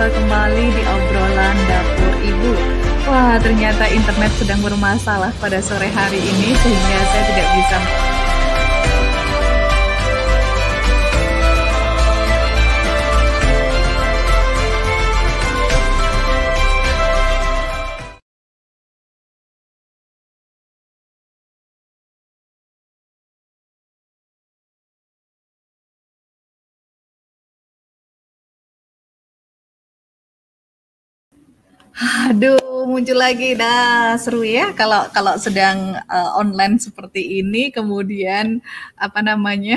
Berjumpa kembali di obrolan dapur ibu. Wah, ternyata internet sedang bermasalah pada sore hari ini sehingga saya tidak bisa Aduh, muncul lagi. Dah seru ya kalau kalau sedang uh, online seperti ini kemudian apa namanya?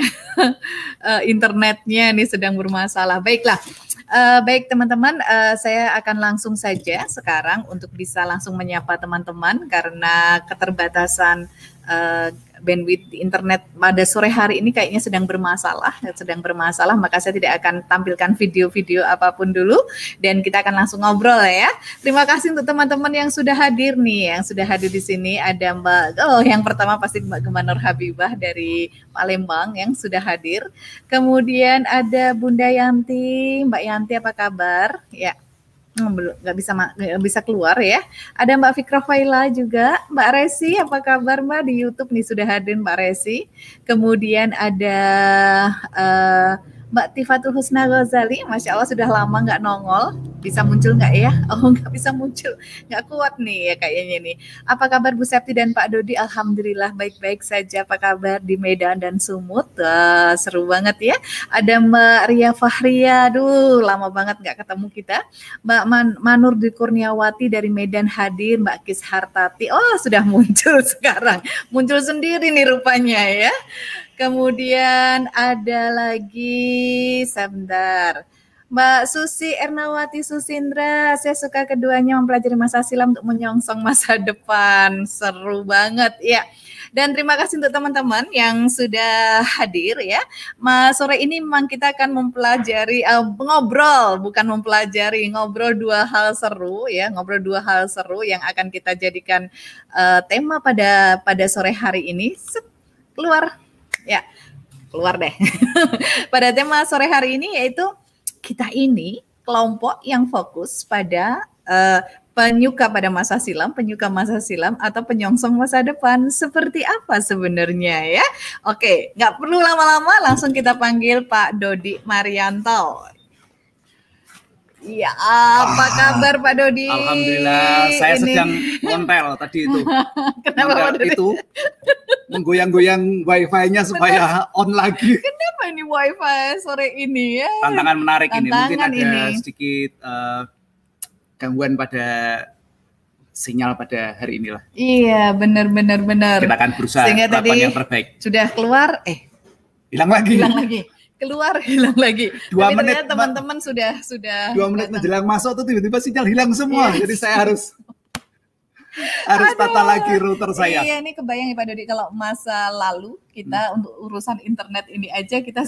uh, internetnya ini sedang bermasalah. Baiklah. Uh, baik teman-teman, uh, saya akan langsung saja sekarang untuk bisa langsung menyapa teman-teman karena keterbatasan uh, bandwidth internet pada sore hari ini kayaknya sedang bermasalah, sedang bermasalah, maka saya tidak akan tampilkan video-video apa pun dulu dan kita akan langsung ngobrol ya. Terima kasih untuk teman-teman yang sudah hadir nih, yang sudah hadir di sini ada Mbak oh yang pertama pasti Mbak Gemma Nur Habibah dari Palembang yang sudah hadir. Kemudian ada Bunda Yanti, Mbak Yanti apa kabar? Ya, nggak bisa nggak bisa keluar ya. Ada Mbak Fikra Faila juga, Mbak Resi, apa kabar Mbak di YouTube nih sudah hadir Mbak Resi. Kemudian ada uh, Mbak Tifatul Husna Ghazali, Masya Allah sudah lama nggak nongol, bisa muncul nggak ya? Oh nggak bisa muncul, nggak kuat nih ya kayaknya nih. Apa kabar Bu Septi dan Pak Dodi? Alhamdulillah baik-baik saja. Apa kabar di Medan dan Sumut? Uh, seru banget ya. Ada Mbak Ria Fahria, duh lama banget nggak ketemu kita. Mbak Man Manur di Kurniawati dari Medan hadir, Mbak Kis Hartati, oh sudah muncul sekarang, muncul sendiri nih rupanya ya. Kemudian ada lagi sebentar. Mbak Susi Ernawati Susindra, saya suka keduanya mempelajari masa silam untuk menyongsong masa depan. Seru banget ya. Dan terima kasih untuk teman-teman yang sudah hadir ya. Mas sore ini memang kita akan mempelajari uh, ngobrol, bukan mempelajari, ngobrol dua hal seru ya, ngobrol dua hal seru yang akan kita jadikan uh, tema pada pada sore hari ini. Keluar ya keluar deh. pada tema sore hari ini yaitu kita ini kelompok yang fokus pada uh, penyuka pada masa silam, penyuka masa silam atau penyongsong masa depan seperti apa sebenarnya ya? Oke, nggak perlu lama-lama, langsung kita panggil Pak Dodi Marianto. Ya, apa ah, kabar Pak Dodi? Alhamdulillah, saya ini. sedang montel tadi itu. Kenapa montel itu? Menggoyang-goyang wifi-nya supaya on lagi. Kenapa ini wifi sore ini ya? Tantangan menarik Tantangan ini. Mungkin ada ini. sedikit uh, gangguan pada sinyal pada hari inilah. Iya, benar benar benar. Kita akan berusaha Sehingga tadi yang terbaik. Sudah keluar, eh hilang lagi. Hilang lagi keluar hilang lagi. Dua Tapi menit teman-teman sudah sudah dua menit datang. menjelang masuk tuh tiba-tiba sinyal hilang semua. Yes. Iya. Jadi saya harus harus Aduh. tata lagi router saya. Iya, ini kebayang ya Pak Dodi kalau masa lalu kita hmm. untuk urusan internet ini aja kita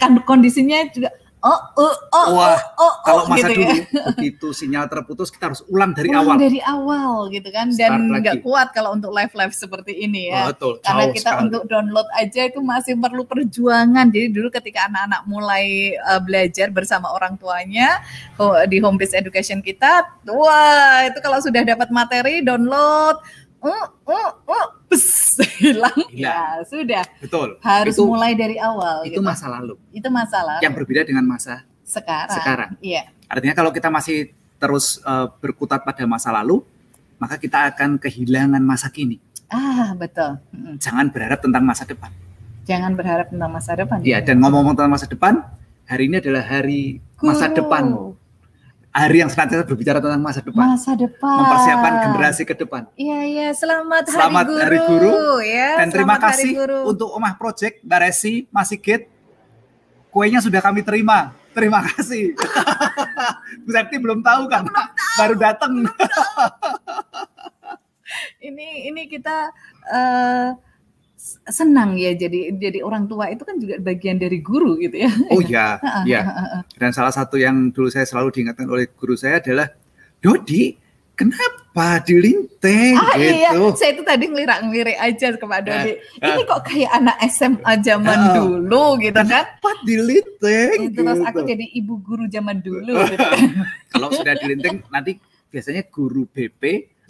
kan kondisinya juga oh oh oh Wah, oh, oh, kalau oh, masa gitu dulu ya. begitu sinyal terputus kita harus ulang dari ulang awal. dari awal gitu kan dan nggak kuat kalau untuk live live seperti ini ya. Betul, Karena kita sekali. untuk download aja itu masih perlu perjuangan. Jadi dulu ketika anak-anak mulai uh, belajar bersama orang tuanya di home based education kita, wah itu kalau sudah dapat materi download uh, uh, uh, pes, hilang. Ya sudah. Betul. Harus itu, mulai dari awal. Itu gitu. masa lalu. Itu masa lalu. Yang berbeda dengan masa sekarang. Sekarang. Iya. Artinya kalau kita masih terus uh, berkutat pada masa lalu, maka kita akan kehilangan masa kini. Ah betul. Jangan berharap tentang masa depan. Jangan berharap tentang masa depan. Iya. Dan ngomong-ngomong tentang masa depan, hari ini adalah hari Guru. masa depanmu hari yang senantiasa berbicara tentang masa depan. Masa depan. Mempersiapkan generasi ke depan. Iya, iya. Selamat, Selamat Hari Guru. Hari Guru. Ya, Dan terima kasih untuk Omah Project, Mbak Resi, Mas Sigit. Kuenya sudah kami terima. Terima kasih. Bu Septi belum tahu kan? Belum tahu. Baru datang. ini ini kita uh, senang ya jadi jadi orang tua itu kan juga bagian dari guru gitu ya. Oh iya, iya. Dan salah satu yang dulu saya selalu diingatkan oleh guru saya adalah Dodi, kenapa apa dilinteng Ah iya, gitu. saya itu tadi ngelirak-ngelirik aja ke Pak Dodi. Eh, Ini kok kayak anak SMA zaman Eh, dulu gitu kan. Apa dilinteng Terus gitu. aku jadi ibu guru zaman dulu gitu. Kalau sudah dilinteng nanti biasanya guru BP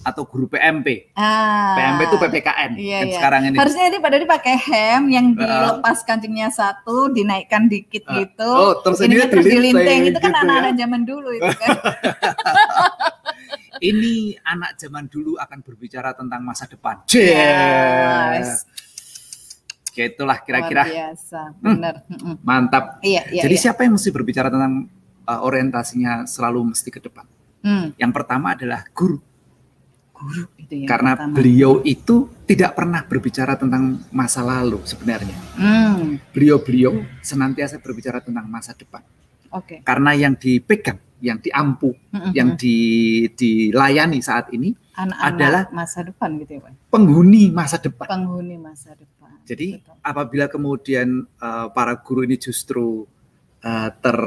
atau guru PMP. Ah. PMP itu PPKN Iya, iya. sekarang ini. Harusnya ini Pak Dodi pakai hem yang dilepas kancingnya satu, dinaikkan dikit Ah. gitu. Oh, terus ini terus dilinteng itu kan gitu ya. anak-anak zaman dulu itu kan. Ini anak zaman dulu akan berbicara tentang masa depan. Yes. Gitulah Luar kira-kira. biasa, benar. Mm-mm. Mantap. Iya, iya. Jadi iya. siapa yang mesti berbicara tentang uh, orientasinya selalu mesti ke depan? Hmm, Yang pertama adalah guru. Guru itu yang Karena pertama. beliau itu tidak pernah berbicara tentang masa lalu sebenarnya. Hmm, Beliau-beliau senantiasa berbicara tentang masa depan. oke. Karena yang dipegang, yang diampu, Mm-mm. yang di, dilayani saat ini anak-anak adalah- masa depan gitu ya, Pak. penghuni masa depan. Penghuni masa depan. Jadi Betul. apabila kemudian uh, para guru ini justru uh, ter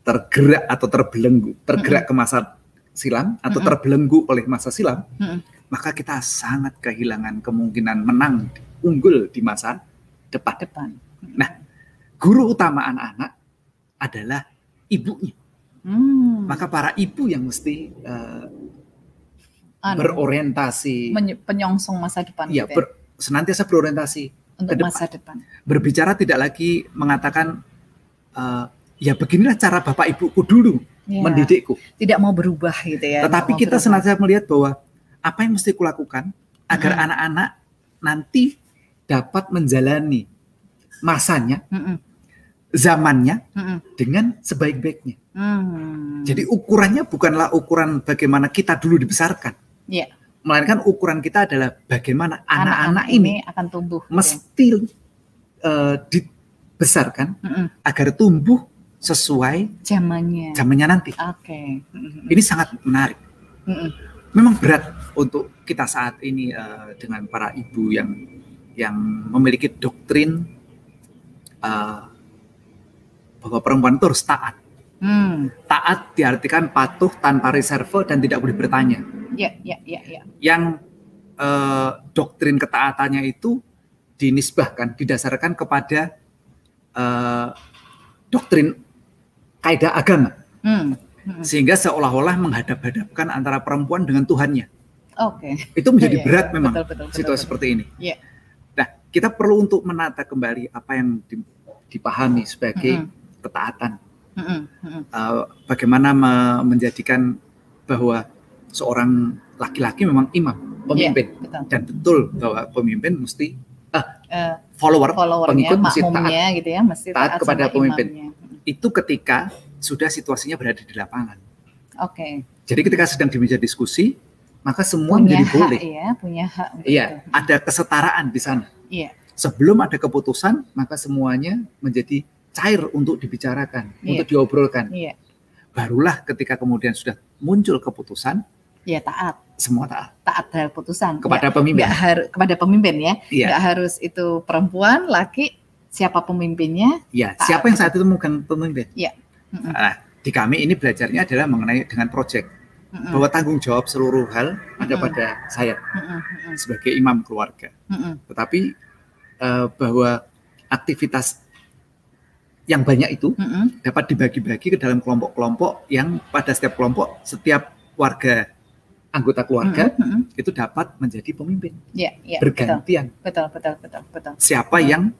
tergerak atau terbelenggu, tergerak ke masa silam atau Mm-mm. terbelenggu oleh masa silam, Mm-mm. maka kita sangat kehilangan kemungkinan menang unggul di masa depan. depan. Nah, Guru utama anak-anak adalah ibunya. Hmm. Maka para ibu yang mesti uh, Anu, berorientasi, menye- penyongsong masa depan ya, gitu ya, ber- senantiasa berorientasi untuk ke depan. masa depan. berbicara tidak lagi mengatakan eh, ya beginilah cara bapak ibuku dulu Ya, mendidikku. Tidak mau berubah gitu ya. Tetapi kita berubah. senantiasa melihat bahwa apa yang mesti kulakukan agar anak-anak nanti dapat menjalani masanya, Mm-mm, zamannya mm-mm, dengan sebaik-baiknya. hmm. Jadi ukurannya bukanlah ukuran bagaimana kita dulu dibesarkan, Iya. melainkan ukuran kita adalah bagaimana anak-anak ini akan tumbuh. gitu ya. mesti eh, dibesarkan Mm-mm, agar tumbuh sesuai Zamannya. zamannya nanti. Oke. Mm-mm, Ini sangat menarik. mm-mm. Memang berat untuk kita saat ini eh, dengan para ibu yang yang memiliki doktrin eh, bahwa perempuan itu harus taat. Hmm. Taat diartikan patuh tanpa reserve dan tidak boleh bertanya. Ya, ya, ya, ya. Yang eh, doktrin ketaatannya itu dinisbahkan, didasarkan kepada eh, doktrin kaidah agama, Hmm. mm-mm. sehingga seolah-olah menghadap-hadapkan antara perempuan dengan Tuhannya. Oke. Itu menjadi Iya, iya, berat iya. memang Betul, betul, betul, situasi betul. seperti ini. Iya. Nah, kita perlu untuk menata kembali apa yang di- dipahami sebagai Mm-mm. ketaatan. Mm-mm, mm-mm. Uh, bagaimana me- menjadikan bahwa seorang laki-laki memang imam, pemimpin, Betul. dan betul bahwa pemimpin mesti Eh, follower, pengikut mesti taat. gitu ya, mesti Taat kepada sama pemimpin. imamnya. Itu ketika sudah situasinya berada di lapangan. Oke. Jadi ketika sedang di meja diskusi, maka semua Punya menjadi hak boleh. ya, punya hak. Iya, itu. ada kesetaraan di sana. Iya. Sebelum ada keputusan, maka semuanya menjadi cair untuk dibicarakan, Iya. untuk diobrolkan. Iya. Barulah ketika kemudian sudah muncul keputusan, Ya taat, semua taat taat terhadap putusan. kepada Nggak- pemimpin. harus kepada pemimpin ya. Iya, Nggak harus itu perempuan, laki, siapa pemimpinnya. taat. Siapa yang saat itu memegang pemimpin? Mm-mm, Nah, di kami ini belajarnya adalah mengenai dengan proyek mm-mm, bahwa tanggung jawab seluruh hal ada pada saya sebagai imam keluarga. Tetapi eh, bahwa aktivitas yang banyak itu dapat dibagi-bagi ke dalam kelompok-kelompok yang pada setiap kelompok setiap warga anggota keluarga Mm-mm, mm-mm. itu dapat menjadi pemimpin Iya, iya, betul, bergantian betul, betul, betul, betul. siapa yang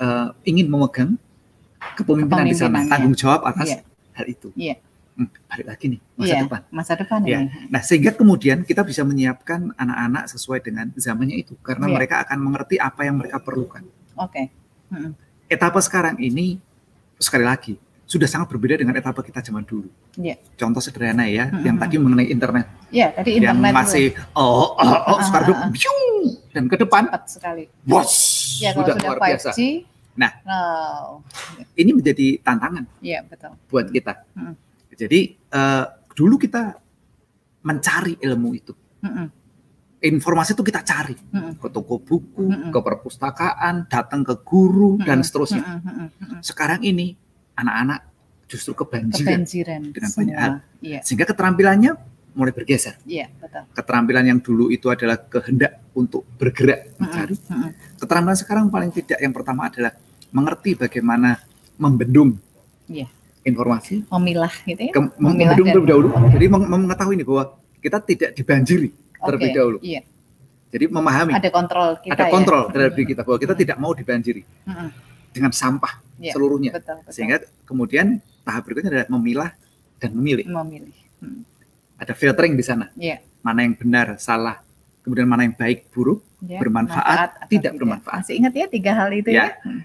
eh, ingin memegang kepemimpinan di sana tanggung jawab atas Iya. hal itu Iya. Hmm, balik lagi nih masa Iya, depan masa depan Iya. ini. nah sehingga kemudian kita bisa menyiapkan anak-anak sesuai dengan zamannya itu karena Iya. mereka akan mengerti apa yang mereka perlukan Oke. Mm-mm. etapa sekarang ini sekali lagi sudah sangat berbeda dengan etapa kita zaman dulu. Iya. Contoh sederhana ya, Mm-mm. yang tadi mengenai internet, Iya, tadi yang internet masih oh, oh, oh Ah, sekarang ah, ah. biung, dan ke depan, cepat sekali. bos, Ya sudah sudah luar 5G, biasa. Nah. oh, Ini menjadi tantangan iya betul. buat kita. Mm. Jadi eh, dulu kita mencari ilmu itu, Mm-mm, informasi itu kita cari mm-mm, ke toko buku, Mm-mm. ke perpustakaan, datang ke guru dan Mm-mm, seterusnya. mm-mm. Sekarang ini anak-anak justru kebanjiran Kebanjiran dengan semua. banyak hal. Iya. sehingga keterampilannya mulai bergeser. Iya, betul. Keterampilan yang dulu itu adalah kehendak untuk bergerak mencari. Mm -mm. Keterampilan sekarang paling tidak yang pertama adalah mengerti bagaimana membendung Iya. informasi, Memilah gitu ya. ke- Memilah membendung dan- terlebih dahulu. Jadi meng- mengetahui ini bahwa kita tidak dibanjiri terlebih Oke, dahulu. Iya. Jadi memahami Ada kontrol kita ada ya. kontrol terhadap diri Mm-mm. kita bahwa kita Mm-mm. tidak mau dibanjiri Mm-mm. dengan sampah Iya, seluruhnya. Betul, betul. Sehingga kemudian tahap berikutnya adalah memilah dan memilih. memilih. Mm. Ada filtering di sana. Iya. Mana yang benar, salah, kemudian mana yang baik, buruk, Ya, Bermanfaat, manfaat atau tidak bermanfaat. Masih ingat ya tiga hal itu Ya. ya? Mm.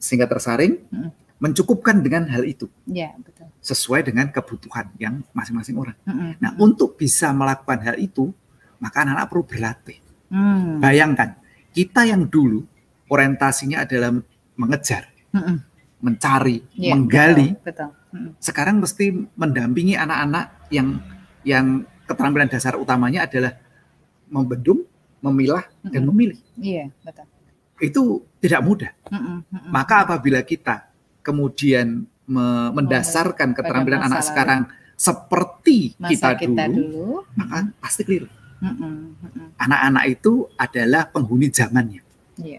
sehingga tersaring, Mm. mencukupkan dengan hal itu Iya, betul. sesuai dengan kebutuhan yang masing-masing orang. Mm-mm. Nah, untuk bisa melakukan hal itu, maka anak-anak perlu berlatih. Mm. Bayangkan, kita yang dulu orientasinya adalah mengejar, Mm-mm. mencari, Iya, menggali. Betul. betul. Mm-mm. Sekarang mesti mendampingi anak-anak yang yang keterampilan dasar utamanya adalah membendung, memilah, dan Mm-mm. memilih. Iya, betul. Itu tidak mudah. Mm-mm. Mm-mm. Maka apabila kita kemudian me- mendasarkan keterampilan anak sekarang seperti masa kita, kita, dulu, dulu. maka pasti keliru. Mm-mm. Mm-mm. Anak-anak itu adalah penghuni zamannya, Iya.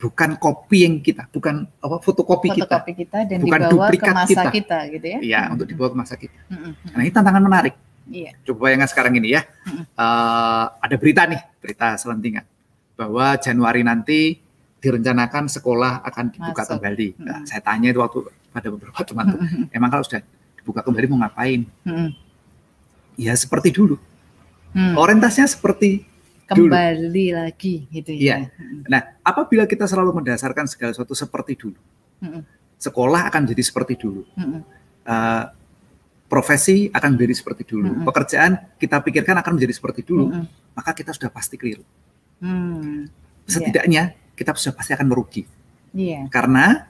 Bukan kopi yang kita, bukan apa fotokopi kita. Fotokopi kita dan Bukan dibawa ke duplikat masa kita. kita. gitu ya? Ya, Mm-mm. untuk dibawa ke masa kita. Mm-mm. Nah, ini tantangan menarik. Iya. Coba bayangkan sekarang ini ya. Mm-mm. Eh, ada berita nih, berita selentingan bahwa Januari nanti direncanakan sekolah akan dibuka Masuk. kembali. Nah, Mm-mm. saya tanya itu waktu pada beberapa teman tuh, Mm-mm. emang kalau sudah dibuka kembali mau ngapain? Mm-mm. Ya seperti dulu. Mm. Orientasinya seperti dulu. Kembali lagi gitu ya. Mm-mm. Nah, apabila kita selalu mendasarkan segala sesuatu seperti dulu, Mm-mm. sekolah akan jadi seperti dulu. Eh, profesi akan menjadi seperti dulu, Mm-mm. pekerjaan kita pikirkan akan menjadi seperti dulu, Mm-mm. maka kita sudah pasti keliru. Mm. Setidaknya kita sudah pasti akan merugi Iya. karena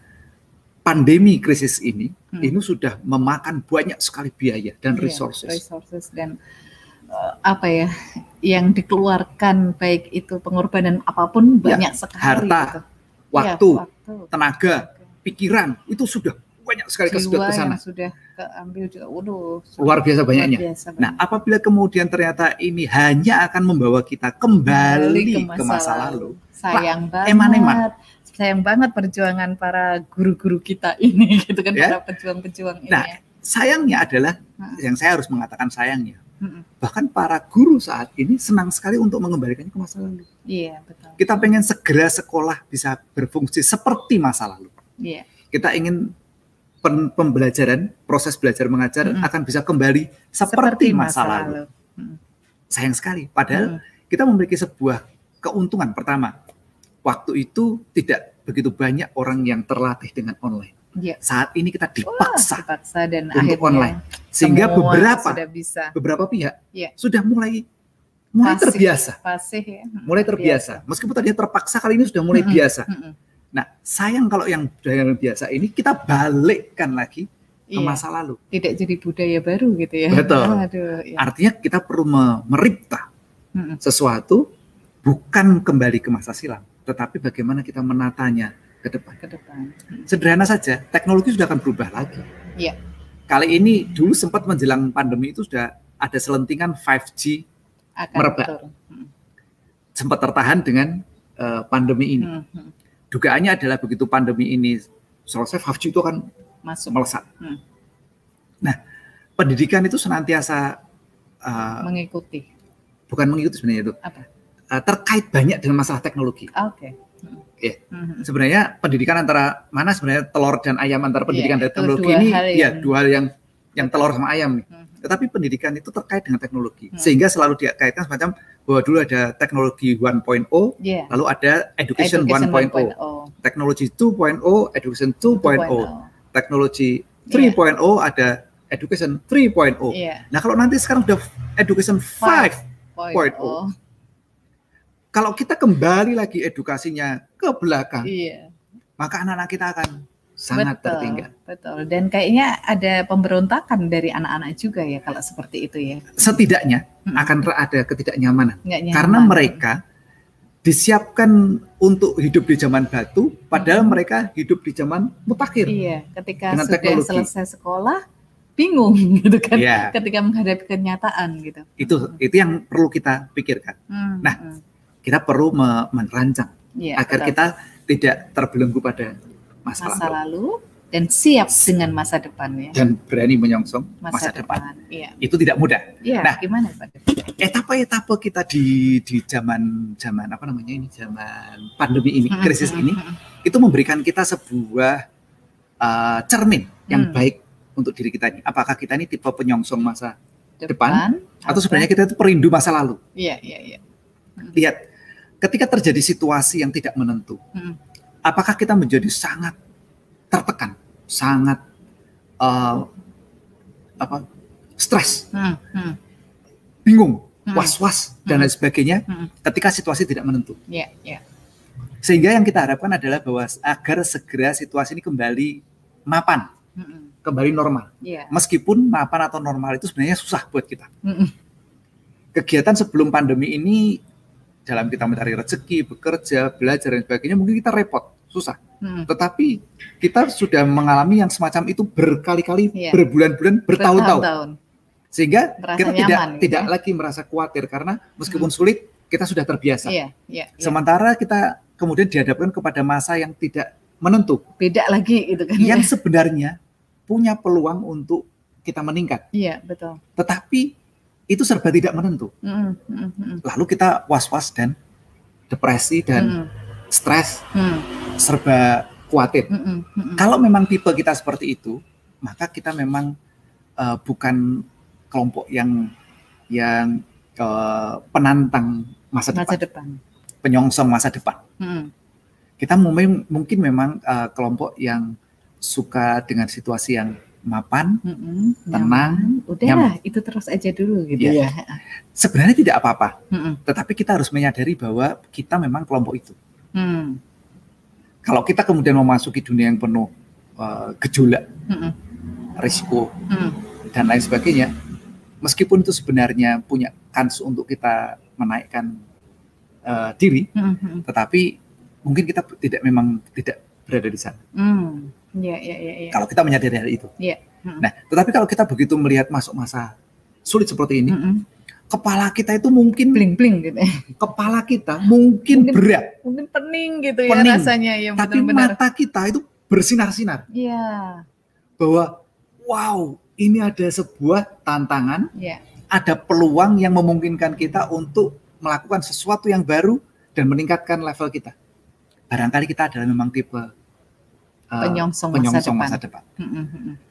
pandemi krisis ini Mm. ini sudah memakan banyak sekali biaya dan Iya, resources. resources dan apa ya yang dikeluarkan baik itu pengorbanan apa pun Ya, banyak sekali harta, gitu. Waktu, Ya, waktu, tenaga, pikiran itu sudah banyak sekali kesedot ke sana. sudah keambil juga waduh Luar biasa luar banyaknya. biasa Nah, banyak. apabila kemudian ternyata ini hanya akan membawa kita kembali ke masa, lalu, sayang banget eman-eman. sayang banget perjuangan para guru-guru kita ini gitu kan Ya. para pejuang-pejuang ini Nah, ya. sayangnya adalah yang saya harus mengatakan sayangnya, Bahkan para guru saat ini senang sekali untuk mengembalikannya ke masa lalu. iya betul Kita pengen segera sekolah bisa berfungsi seperti masa lalu. iya Kita ingin pen- pembelajaran, proses belajar mengajar Mm-mm. akan bisa kembali seperti, masa, lalu. Mm. Sayang sekali. Padahal Mm. kita memiliki sebuah keuntungan. Pertama, waktu itu tidak begitu banyak orang yang terlatih dengan online. Iya. Saat ini kita Wah, dipaksa dipaksa dan untuk akhirnya online. sehingga beberapa sudah bisa beberapa pihak Iya. sudah mulai mulai Fasih. terbiasa, fasih ya mulai terbiasa. Meskipun tadinya terpaksa kali ini sudah mulai Mm-mm. biasa. Mm-mm. Nah, sayang kalau yang sudah biasa ini kita balikkan lagi ke Iya, masa lalu. tidak jadi budaya baru gitu ya Betul. Aduh, iya. Artinya kita perlu me- meripta sesuatu bukan kembali ke masa silam, tetapi bagaimana kita menatanya ke depan. ke depan Mm. Sederhana saja, teknologi sudah akan berubah lagi. Iya. Kali ini dulu sempat menjelang pandemi itu sudah ada selentingan 5G akan Merebak. turun. Mm. sempat tertahan dengan eh, pandemi ini. Mm, mm. Dugaannya adalah begitu pandemi ini selesai 5G itu akan masuk melesat. Hmm. Nah, pendidikan itu senantiasa eh, mengikuti bukan mengikuti sebenarnya itu Apa? eh, terkait banyak dengan masalah teknologi. oke Mm. Iya. Mhm. Sebenarnya pendidikan antara mana sebenarnya telur dan ayam antara pendidikan Iya, dan teknologi dua ini hal ya yang- dua hal yang yang telur sama ayam nih. Mhm. Tetapi pendidikan itu terkait dengan teknologi Hmm. sehingga selalu dikaitkan semacam bahwa dulu ada teknologi 1.0 Iya. lalu ada education, 1.0, 1.0, teknologi 2.0, education 2.0, 2.0. teknologi 3.0 ada education 3.0. Iya. Nah, kalau nanti sekarang udah education 5, Point 0.0. oh. Kalau kita kembali lagi edukasinya ke belakang, Iya. maka anak-anak kita akan sangat betul, tertinggal. Betul. Dan kayaknya ada pemberontakan dari anak-anak juga ya kalau seperti itu ya. Setidaknya Mm. akan ada ketidaknyamanan nyaman. karena mereka disiapkan untuk hidup di zaman batu, padahal Mm. mereka hidup di zaman mutakhir. Iya, ketika sudah teknologi. selesai sekolah bingung gitu kan yeah. ketika menghadapi kenyataan gitu. Itu itu yang perlu kita pikirkan. Hmm, nah, hmm. Kita perlu merancang yeah, agar betul. kita tidak terbelenggu pada masa, masa lalu. lalu dan siap dengan masa depannya dan berani menyongsong masa, masa depan. depan. Iya. Itu tidak mudah. Iya, nah, gimana Pak? Etapa-etapa kita di di zaman zaman apa namanya ini zaman pandemi ini, krisis ini, itu memberikan kita sebuah uh, cermin yang hmm. baik untuk diri kita ini. Apakah kita ini tipe penyongsong masa depan, depan atau sebenarnya kita itu perindu masa lalu? Iya, iya, iya. Hmm. Lihat, ketika terjadi situasi yang tidak menentu, hmm. apakah kita menjadi sangat tertekan, sangat uh, apa stres, hmm, hmm. bingung, hmm. was-was hmm. dan lain sebagainya hmm. ketika situasi tidak menentu. Yeah, yeah. Sehingga yang kita harapkan adalah bahwa agar segera situasi ini kembali mapan, hmm. kembali normal. Yeah. Meskipun mapan atau normal itu sebenarnya susah buat kita. Hmm. Kegiatan sebelum pandemi ini dalam kita mencari rezeki, bekerja, belajar dan sebagainya mungkin kita repot, susah Hmm. Tetapi kita sudah mengalami yang semacam itu berkali-kali, yeah. berbulan-bulan, bertahun-tahun. Sehingga merasa kita nyaman, tidak gitu tidak ya. lagi merasa khawatir karena meskipun hmm. sulit kita sudah terbiasa. Yeah, yeah, yeah. Sementara kita kemudian dihadapkan kepada masa yang tidak menentu. Beda lagi itu kan. Yang ya. sebenarnya punya peluang untuk kita meningkat. Iya, betul. Tetapi itu serba tidak menentu. Mm, mm, mm. Lalu kita was-was dan depresi dan mm. stres. Mm serba khawatir. Mm -mm, mm -mm. Kalau memang tipe kita seperti itu, maka kita memang uh, bukan kelompok yang yang uh, penantang masa, masa depan. depan, penyongsong masa depan. Mm. Kita mungkin mungkin memang uh, kelompok yang suka dengan situasi yang mapan, mm -mm, tenang, udah nyaman. itu terus aja dulu gitu ya. ya. Sebenarnya tidak apa-apa, mm -mm. tetapi kita harus menyadari bahwa kita memang kelompok itu. Mm kalau kita kemudian memasuki dunia yang penuh uh, gejolak, mm risiko mm. dan lain sebagainya, meskipun itu sebenarnya punya kans untuk kita menaikkan uh, diri, mm-hmm. tetapi mungkin kita tidak memang tidak berada di sana. Mm. Yeah, yeah, yeah, yeah. Kalau kita menyadari hal itu. Yeah. Mm-hmm. Nah, tetapi kalau kita begitu melihat masuk masa sulit seperti ini, mm-hmm kepala kita itu mungkin bling-bling gitu. Ya. Kepala kita mungkin, mungkin berat. Mungkin pening gitu ya pening. ya rasanya ya Tapi benar. mata kita itu bersinar-sinar. Iya. Bahwa wow, ini ada sebuah tantangan. Iya. Ada peluang yang memungkinkan kita untuk melakukan sesuatu yang baru dan meningkatkan level kita. Barangkali kita adalah memang tipe uh, penyongsong, penyongsong masa depan. Masa depan. Mm -hmm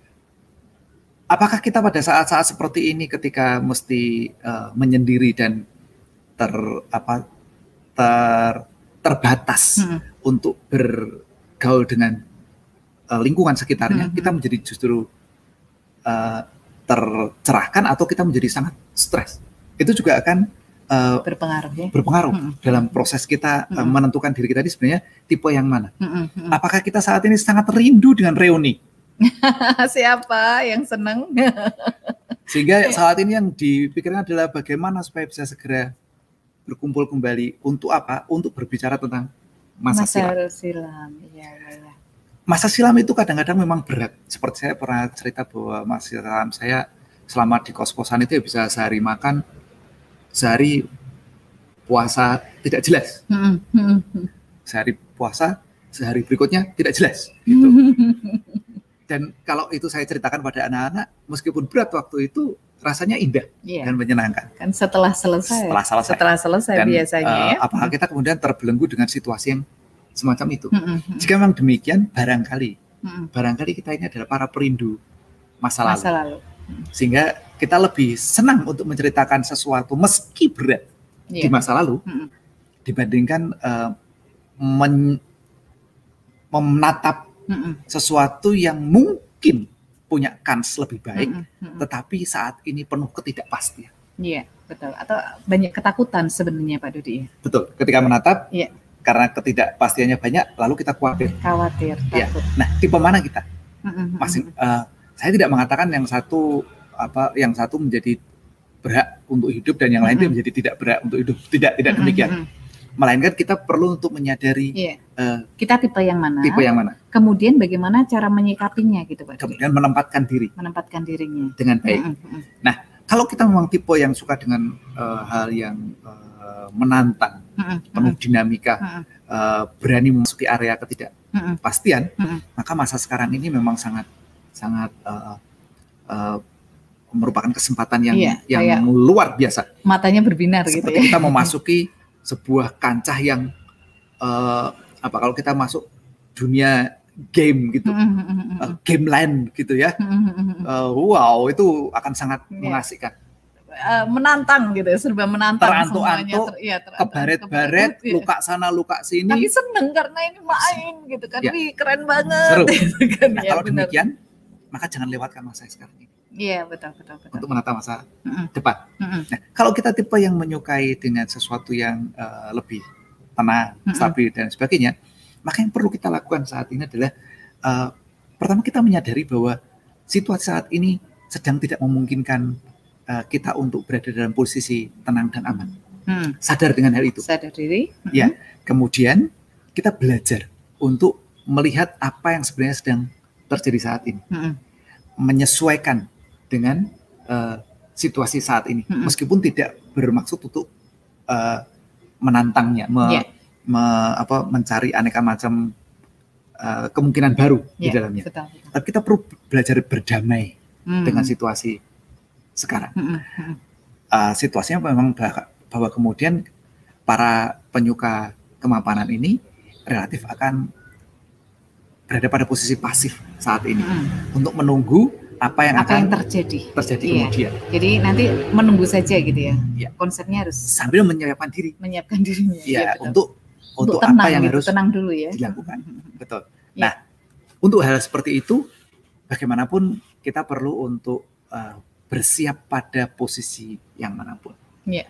apakah kita pada saat-saat seperti ini ketika mesti uh, menyendiri dan ter apa ter terbatas hmm. untuk bergaul dengan uh, lingkungan sekitarnya, hmm. kita menjadi justru uh, tercerahkan atau kita menjadi sangat stres. Itu juga akan uh, berpengaruh ya. Berpengaruh hmm. dalam proses kita hmm. uh, menentukan diri kita ini sebenarnya tipe yang mana. Hmm. Hmm. Apakah kita saat ini sangat rindu dengan reuni? Siapa yang senang? Sehingga saat ini yang dipikirkan adalah bagaimana supaya bisa segera berkumpul kembali untuk apa? Untuk berbicara tentang masa, masa silam. silam. Ya, ya. Masa silam itu kadang-kadang memang berat. Seperti saya pernah cerita bahwa masa silam saya selama di kos-kosan itu ya bisa sehari makan, sehari puasa tidak jelas. Sehari puasa, sehari berikutnya tidak jelas. Gitu. Dan kalau itu saya ceritakan pada anak-anak, meskipun berat waktu itu rasanya indah yeah. dan menyenangkan. Kan setelah selesai. Setelah selesai. Setelah selesai dan, biasanya uh, ya. Apakah kita kemudian terbelenggu dengan situasi yang semacam itu? Mm. Jika memang demikian, barangkali, mm barangkali kita ini adalah para perindu masa, masa lalu. lalu. Sehingga kita lebih senang untuk menceritakan sesuatu meski berat yeah. di masa lalu mm -hmm. dibandingkan uh, men menatap mm sesuatu yang mungkin punya kans lebih baik, mm -mm. tetapi saat ini penuh ketidakpastian. Iya, betul. Atau banyak ketakutan sebenarnya Pak Dudi. Betul. Ketika menatap, yeah. karena ketidakpastiannya banyak, lalu kita khawatir. Khawatir. Ya. Nah, tipe mana kita? Mm Masing, uh, saya tidak mengatakan yang satu apa, yang satu menjadi berhak untuk hidup dan yang lain mm -hmm. menjadi tidak berhak untuk hidup. Tidak, tidak demikian. Mm -hmm. Melainkan kita perlu untuk menyadari iya. uh, kita tipe yang mana. Tipe yang mana. Kemudian bagaimana cara menyikapinya gitu Pak. Kemudian menempatkan diri. Menempatkan dirinya dengan baik. Mm -hmm. Nah, kalau kita memang tipe yang suka dengan uh, hal yang uh, menantang, mm -hmm. penuh dinamika, mm -hmm. uh, berani memasuki area ketidakpastian, mm -hmm. maka masa sekarang ini memang sangat sangat uh, uh, merupakan kesempatan yang iya, yang luar biasa. Matanya berbinar Seperti gitu ya. Kita memasuki sebuah kancah yang uh, apa kalau kita masuk dunia game gitu, uh, game land gitu ya. Uh, wow, itu akan sangat yeah. mengasihkan. Uh, menantang gitu ya, serba menantang terantuk-antuk, ter, ya, ter, kebaret-baret, ya. luka sana luka sini. Tapi seneng karena ini main gitu kan, ya. Wih, keren banget. Seru. Gitu kan. Nah, ya, kalau benar. demikian, maka jangan lewatkan masa sekarang ini. Iya betul betul betul. Untuk menata masa mm -hmm. depan. Mm -hmm. Nah, kalau kita tipe yang menyukai dengan sesuatu yang uh, lebih tenang, mm -hmm. stabil dan sebagainya, maka yang perlu kita lakukan saat ini adalah uh, pertama kita menyadari bahwa situasi saat ini sedang tidak memungkinkan uh, kita untuk berada dalam posisi tenang dan aman. Hmm. Sadar dengan hal itu. Sadar diri. Mm -hmm. Ya. Kemudian kita belajar untuk melihat apa yang sebenarnya sedang terjadi saat ini. Mm -hmm. Menyesuaikan dengan uh, situasi saat ini, hmm. meskipun tidak bermaksud untuk uh, menantangnya, me, yeah. me, apa, mencari aneka macam uh, kemungkinan baru yeah, di ya, dalamnya. Betul, betul. Kita perlu belajar berdamai hmm. dengan situasi sekarang. Hmm. Uh, situasinya memang bahwa kemudian para penyuka kemapanan ini relatif akan berada pada posisi pasif saat ini hmm. untuk menunggu apa yang apa akan yang terjadi terjadi iya. kemudian. Jadi nanti menunggu saja gitu ya. ya. Konsepnya harus sambil menyiapkan diri. Menyiapkan dirinya. Ya, ya untuk untuk, untuk tenang, apa yang gitu, harus tenang dulu ya. dilakukan. Betul. Ya. Nah, untuk hal seperti itu bagaimanapun kita perlu untuk uh, bersiap pada posisi yang mana pun. Ya.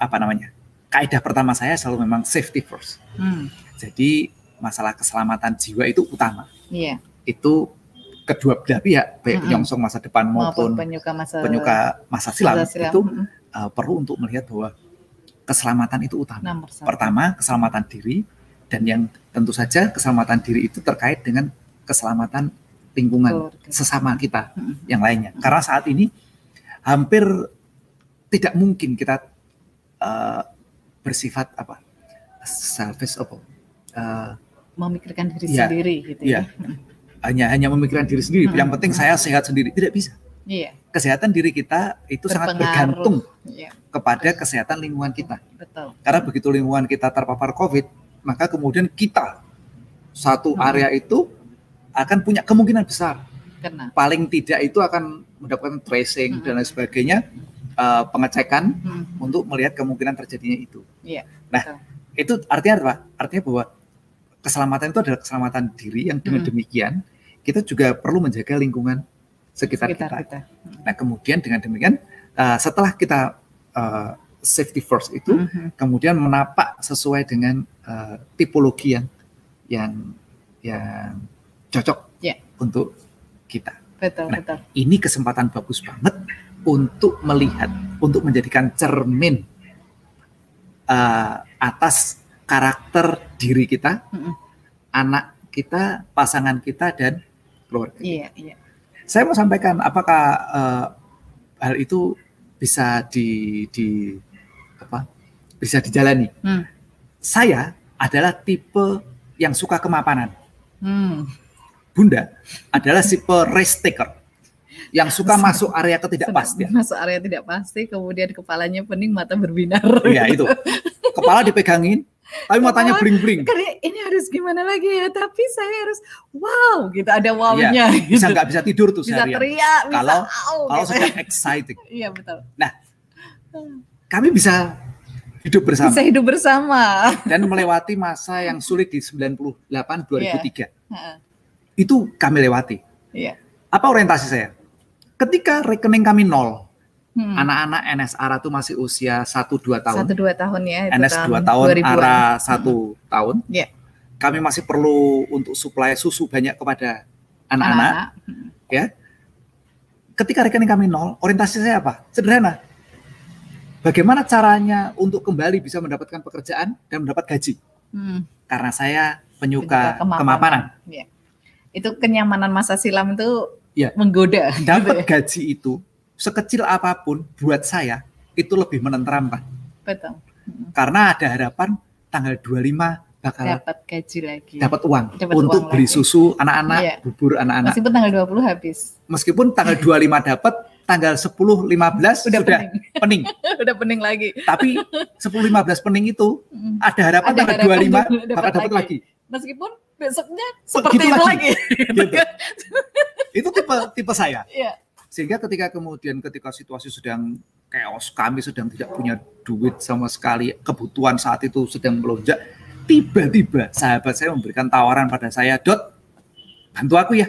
Apa namanya? Kaidah pertama saya selalu memang safety first. Hmm. Jadi masalah keselamatan jiwa itu utama. Iya itu kedua belah pihak baik mm -hmm. penyongsong masa depan maupun, penyuka masa penyuka masa silam, masa silam. itu mm -hmm. uh, perlu untuk melihat bahwa keselamatan itu utama. Pertama keselamatan diri dan yang tentu saja keselamatan diri itu terkait dengan keselamatan lingkungan Keluarga. sesama kita mm -hmm. yang lainnya. Karena saat ini hampir tidak mungkin kita uh, bersifat apa selfish apa uh, memikirkan diri ya, sendiri gitu ya. ya hanya hanya memikirkan diri sendiri. Hmm. Yang penting saya sehat sendiri tidak bisa. Iya. Kesehatan diri kita itu Berpengaruh. sangat bergantung iya. kepada kesehatan lingkungan kita. Betul. Karena begitu lingkungan kita terpapar COVID, maka kemudian kita satu hmm. area itu akan punya kemungkinan besar. Kena. Paling tidak itu akan mendapatkan tracing hmm. dan lain sebagainya, uh, pengecekan hmm. untuk melihat kemungkinan terjadinya itu. Iya. Nah, betul. itu artinya apa? Artinya bahwa keselamatan itu adalah keselamatan diri yang dengan hmm. demikian kita juga perlu menjaga lingkungan sekitar, sekitar kita. kita. Nah kemudian dengan demikian uh, setelah kita uh, safety first itu hmm. kemudian menapak sesuai dengan uh, tipologi yang yang yang cocok yeah. untuk kita. Betul, nah, betul. Ini kesempatan bagus banget untuk melihat, untuk menjadikan cermin uh, atas karakter diri kita, mm-hmm. anak kita, pasangan kita dan keluarga. Iya, iya. Saya mau sampaikan apakah uh, hal itu bisa di, di apa? Bisa dijalani. Hmm. Saya adalah tipe yang suka kemapanan. Hmm. Bunda adalah tipe risk taker yang suka masuk area ketidakpastian. Masuk area tidak pasti, kemudian kepalanya pening, mata berbinar. Iya itu. Kepala dipegangin, tapi matanya bling-bling. Ini harus gimana lagi ya? Tapi saya harus wow gitu ada wownya. Gitu. Bisa nggak bisa tidur tuh bisa teriak, bisa kalau oh, kalau gitu. sedang exciting. Iya betul. Nah, kami bisa hidup bersama. Bisa hidup bersama. Dan melewati masa yang sulit di 98 2003. Yeah. Itu kami lewati. Iya. Apa orientasi saya? Ketika rekening kami nol, Hmm. Anak-anak NS ARA itu masih usia 1-2 tahun. 1-2 tahun ya. NS 2 tahun, 2000 ARA 1 hmm. tahun. Yeah. Kami masih perlu untuk suplai susu banyak kepada anak-anak. Hmm. Ya. Ketika rekening kami nol, orientasi saya apa? Sederhana. bagaimana caranya untuk kembali bisa mendapatkan pekerjaan dan mendapat gaji? Hmm. Karena saya penyuka, penyuka kemapanan. kemapanan. Ya. Itu kenyamanan masa silam itu ya. menggoda. Dapat gitu ya. gaji itu sekecil apa pun buat saya itu lebih menenteramkan. Betul. Karena ada harapan tanggal 25 bakal dapat gaji lagi. Dapat uang dapat untuk uang beli lagi. susu anak-anak, iya. bubur anak-anak. Meskipun tanggal 20 habis. Meskipun tanggal 25 dapat, tanggal 10 15 sudah sudah pening. pening. udah pening lagi. Tapi 10 15 pening itu ada harapan ada tanggal harapan 25 bakal dapat lagi. Meskipun besoknya seperti gitu itu lagi. Gitu. itu tipe tipe saya. Iya. Sehingga ketika kemudian ketika situasi sedang chaos, kami sedang tidak punya duit sama sekali, kebutuhan saat itu sedang melonjak, tiba-tiba sahabat saya memberikan tawaran pada saya, Dot, bantu aku ya.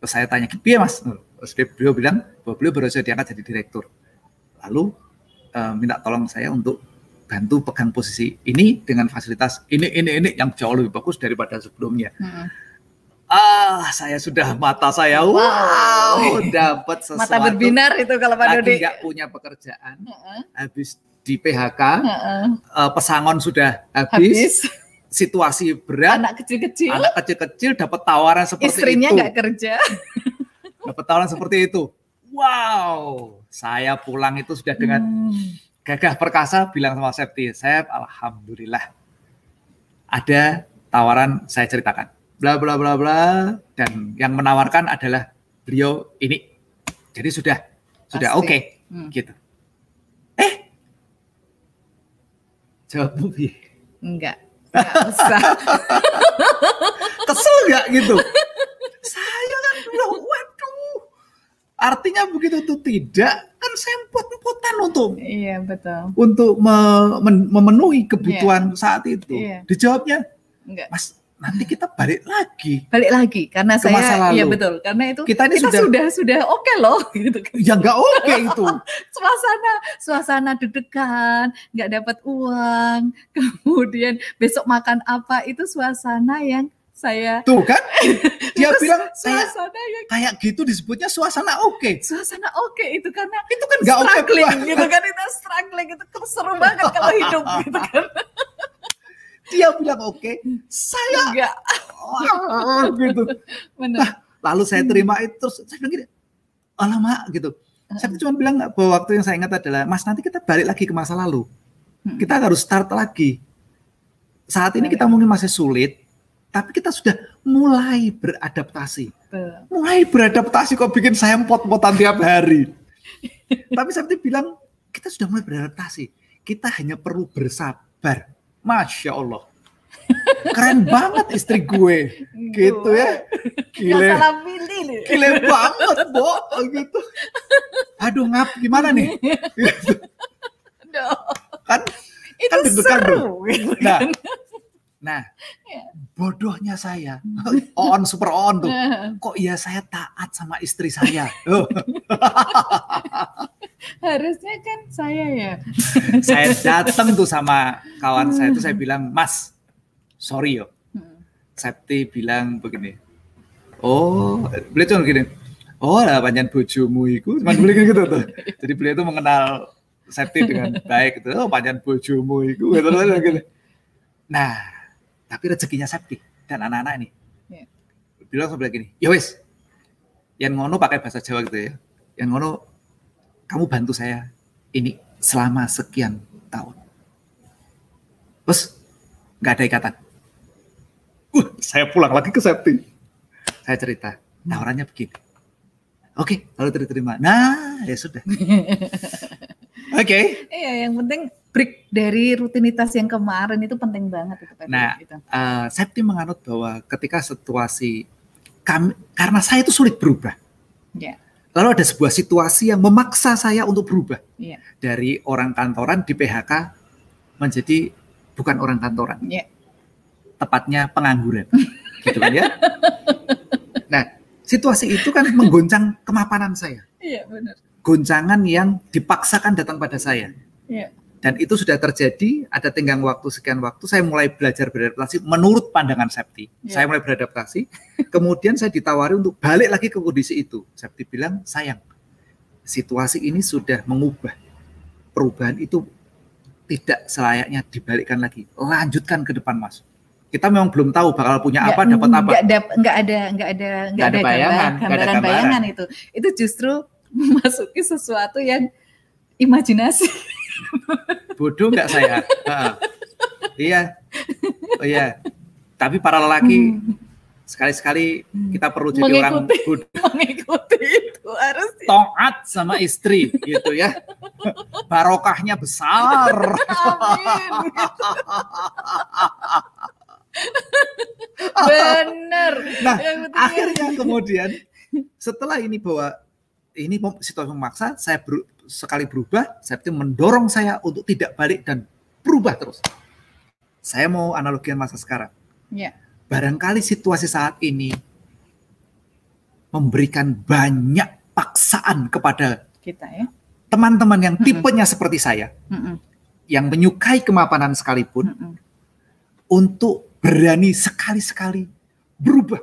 Terus saya tanya, iya mas? Terus beliau bilang, bahwa beliau baru saja diangkat jadi direktur. Lalu uh, minta tolong saya untuk bantu pegang posisi ini dengan fasilitas ini, ini, ini yang jauh lebih bagus daripada sebelumnya. Hmm. Ah, saya sudah mata saya wow, wow dapat sesuatu. Mata berbinar itu kalau Pak Dodi. nggak punya pekerjaan, uh -uh. habis di PHK, uh -uh. Uh, pesangon sudah habis, habis. situasi berat, anak kecil-kecil, anak kecil-kecil dapat tawaran seperti Istrinya itu. Istrinya nggak kerja, dapat tawaran seperti itu. Wow, saya pulang itu sudah dengan hmm. gagah perkasa bilang sama Septi, Sep, alhamdulillah ada tawaran saya ceritakan, bla bla bla bla, dan yang menawarkan adalah beliau ini, jadi sudah sudah oke, okay, hmm. gitu. Jawabmu bi? Enggak. Enggak usah. Kesel enggak gitu? Saya kan bilang, waduh. Artinya begitu tuh tidak kan sempot-sempotan untuk iya betul untuk me, memenuhi kebutuhan yeah. saat itu. Yeah. Dijawabnya, enggak. Mas nanti kita balik lagi. Balik lagi karena ke saya masa lalu. iya betul karena itu kita ini kita sudah sudah, sudah oke okay loh gitu kan. Ya nggak oke okay itu. suasana suasana deg-degan, nggak dapat uang, kemudian besok makan apa itu suasana yang saya tuh kan dia bilang saya yang... kayak gitu disebutnya suasana oke okay. suasana oke okay, itu karena itu kan nggak oke okay gitu kan itu struggling itu seru banget kalau hidup gitu kan dia bilang oke, okay, saya enggak. Oh, gitu. Benar. Nah, lalu saya terima itu terus saya bilang gini, alamak gitu. Saya cuma bilang bahwa waktu yang saya ingat adalah, Mas nanti kita balik lagi ke masa lalu. Hmm. Kita harus start lagi. Saat ini kita mungkin masih sulit, tapi kita sudah mulai beradaptasi. Mulai beradaptasi kok bikin saya pot-potan tiap hari. tapi saya bilang, kita sudah mulai beradaptasi. Kita hanya perlu bersabar Masya Allah. Keren banget istri gue. Gitu ya. Gile. Gile banget, Bo. Gitu. Aduh, ngap gimana nih? Gitu. Kan, itu kan seru. Gitu nah, kan. Nah, ya. bodohnya saya, on super on tuh. Kok iya saya taat sama istri saya? Harusnya kan saya ya. saya datang tuh sama kawan saya itu saya bilang, Mas, sorry yo. Hmm. Septi bilang begini. Oh, beliau cuma gini. Oh, lah panjang bojomu itu, cuma beliau gitu tuh. Jadi beliau itu mengenal Septi dengan baik gitu. Oh, panjang bojomu itu, gitu, gitu. Nah, tapi rezekinya Septi dan anak-anak ini. Yeah. Bilang sebelah gini, ya wes, yang ngono pakai bahasa Jawa gitu ya. Yang ngono, kamu bantu saya ini selama sekian tahun. Terus nggak ada ikatan. Uh, saya pulang lagi ke Septi. Saya cerita, tawarannya begini. Oke, lalu terima. Nah, ya sudah. Oke. Okay. Iya, yang penting break dari rutinitas yang kemarin itu penting banget itu Nah, gitu. uh, Septi menganut bahwa ketika situasi kami karena saya itu sulit berubah. Yeah. Lalu ada sebuah situasi yang memaksa saya untuk berubah. Yeah. Dari orang kantoran di PHK menjadi bukan orang kantoran. Yeah. Tepatnya pengangguran. gitu kan ya. Nah, situasi itu kan menggoncang kemapanan saya. Iya, benar. Goncangan yang dipaksakan datang pada saya. Iya dan itu sudah terjadi ada tenggang waktu sekian waktu saya mulai belajar beradaptasi menurut pandangan Septi yeah. saya mulai beradaptasi kemudian saya ditawari untuk balik lagi ke kondisi itu Septi bilang sayang situasi ini sudah mengubah perubahan itu tidak selayaknya dibalikkan lagi. Lanjutkan ke depan, Mas. Kita memang belum tahu bakal punya apa, dapat apa. Enggak ada enggak ada enggak ada ada, bayangan, gambaran, gambaran, bayangan itu. Itu justru memasuki sesuatu yang imajinasi. Bodoh enggak saya? iya. Oh iya. Tapi para lelaki hmm sekali-sekali kita perlu jadi mengikuti, orang good. mengikuti itu harus taat sama istri gitu ya barokahnya besar Amin. benar nah akhirnya kemudian setelah ini bahwa ini situasi memaksa saya ber, sekali berubah saya mendorong saya untuk tidak balik dan berubah terus. Saya mau analogikan masa sekarang. Ya. Barangkali situasi saat ini memberikan banyak paksaan kepada kita ya. Teman-teman yang tipenya mm seperti saya, mm yang menyukai kemapanan sekalipun, untuk berani sekali-sekali berubah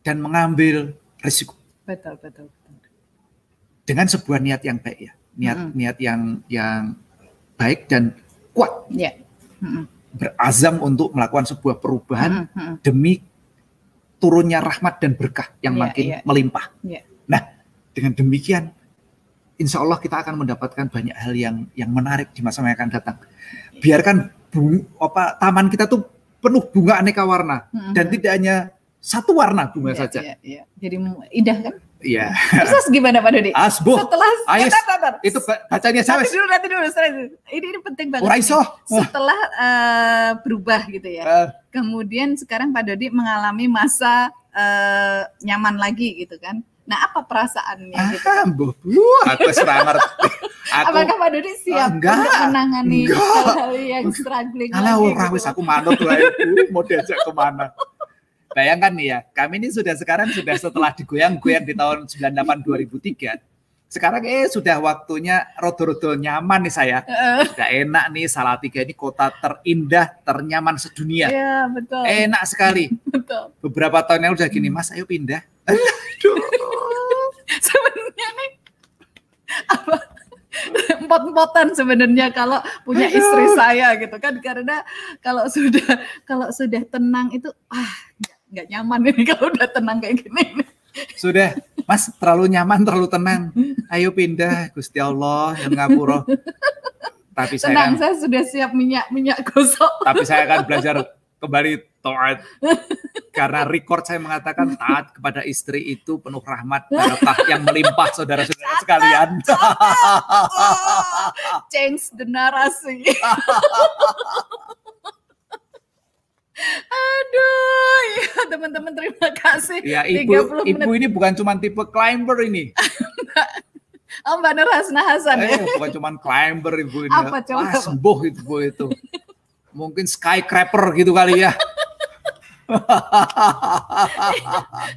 dan mengambil risiko. Betul, betul. Dengan sebuah niat yang baik ya, niat mm -mm. niat yang yang baik dan kuat. Yeah. Mm -mm berazam untuk melakukan sebuah perubahan hmm, hmm. demi turunnya rahmat dan berkah yang yeah, makin yeah. melimpah. Yeah. Nah, dengan demikian, insya Allah kita akan mendapatkan banyak hal yang yang menarik di masa yang akan datang. Biarkan bung, apa taman kita tuh penuh bunga aneka warna hmm, dan tidak hanya satu warna bunga yeah, saja. Yeah, yeah. Jadi indah kan? Iya. Terus gimana Pak Dodi? Asbuh. Setelah Ayes, itu bacanya saya. Nanti dulu, nanti dulu. Ini, ini penting banget. Uraiso. Setelah uh, berubah gitu ya. Uh. Kemudian sekarang Pak Dodi mengalami masa uh, nyaman lagi gitu kan. Nah, apa perasaannya ah, gitu? Aku serang ngerti. Aku, Apakah Pak Dodi siap enggak, untuk menangani hal-hal yang struggling Alah? Alah, gitu? aku manut lah ibu, mau diajak ke mana? Bayangkan nih ya, kami ini sudah sekarang sudah setelah digoyang-goyang di tahun 98 2003. Sekarang eh sudah waktunya rodo-rodo nyaman nih saya. Sudah enak nih Salatiga ini kota terindah, ternyaman sedunia. Iya, betul. Enak sekali. betul. Beberapa tahun yang udah gini, Mas, ayo pindah. Aduh. Sebenarnya nih apa empot-empotan sebenarnya kalau punya istri saya gitu kan karena kalau sudah kalau sudah tenang itu ah nggak nyaman ini kalau udah tenang kayak gini. Sudah, Mas terlalu nyaman, terlalu tenang. Ayo pindah, Gusti Allah yang ngapura. Tapi saya tenang, kan, saya sudah siap minyak minyak gosok. Tapi saya akan belajar kembali taat. Karena record saya mengatakan taat kepada istri itu penuh rahmat barokah yang melimpah saudara-saudara sekalian. Change the narasi. Aduh, ya teman-teman terima kasih. Ya, ibu, ibu ini bukan cuma tipe climber ini. oh, Mbak Nur Hasna Hasan eh, ya. bukan cuma climber ibu ini. Apa coba? Wah, sembuh itu itu. Mungkin skycrapper gitu kali ya.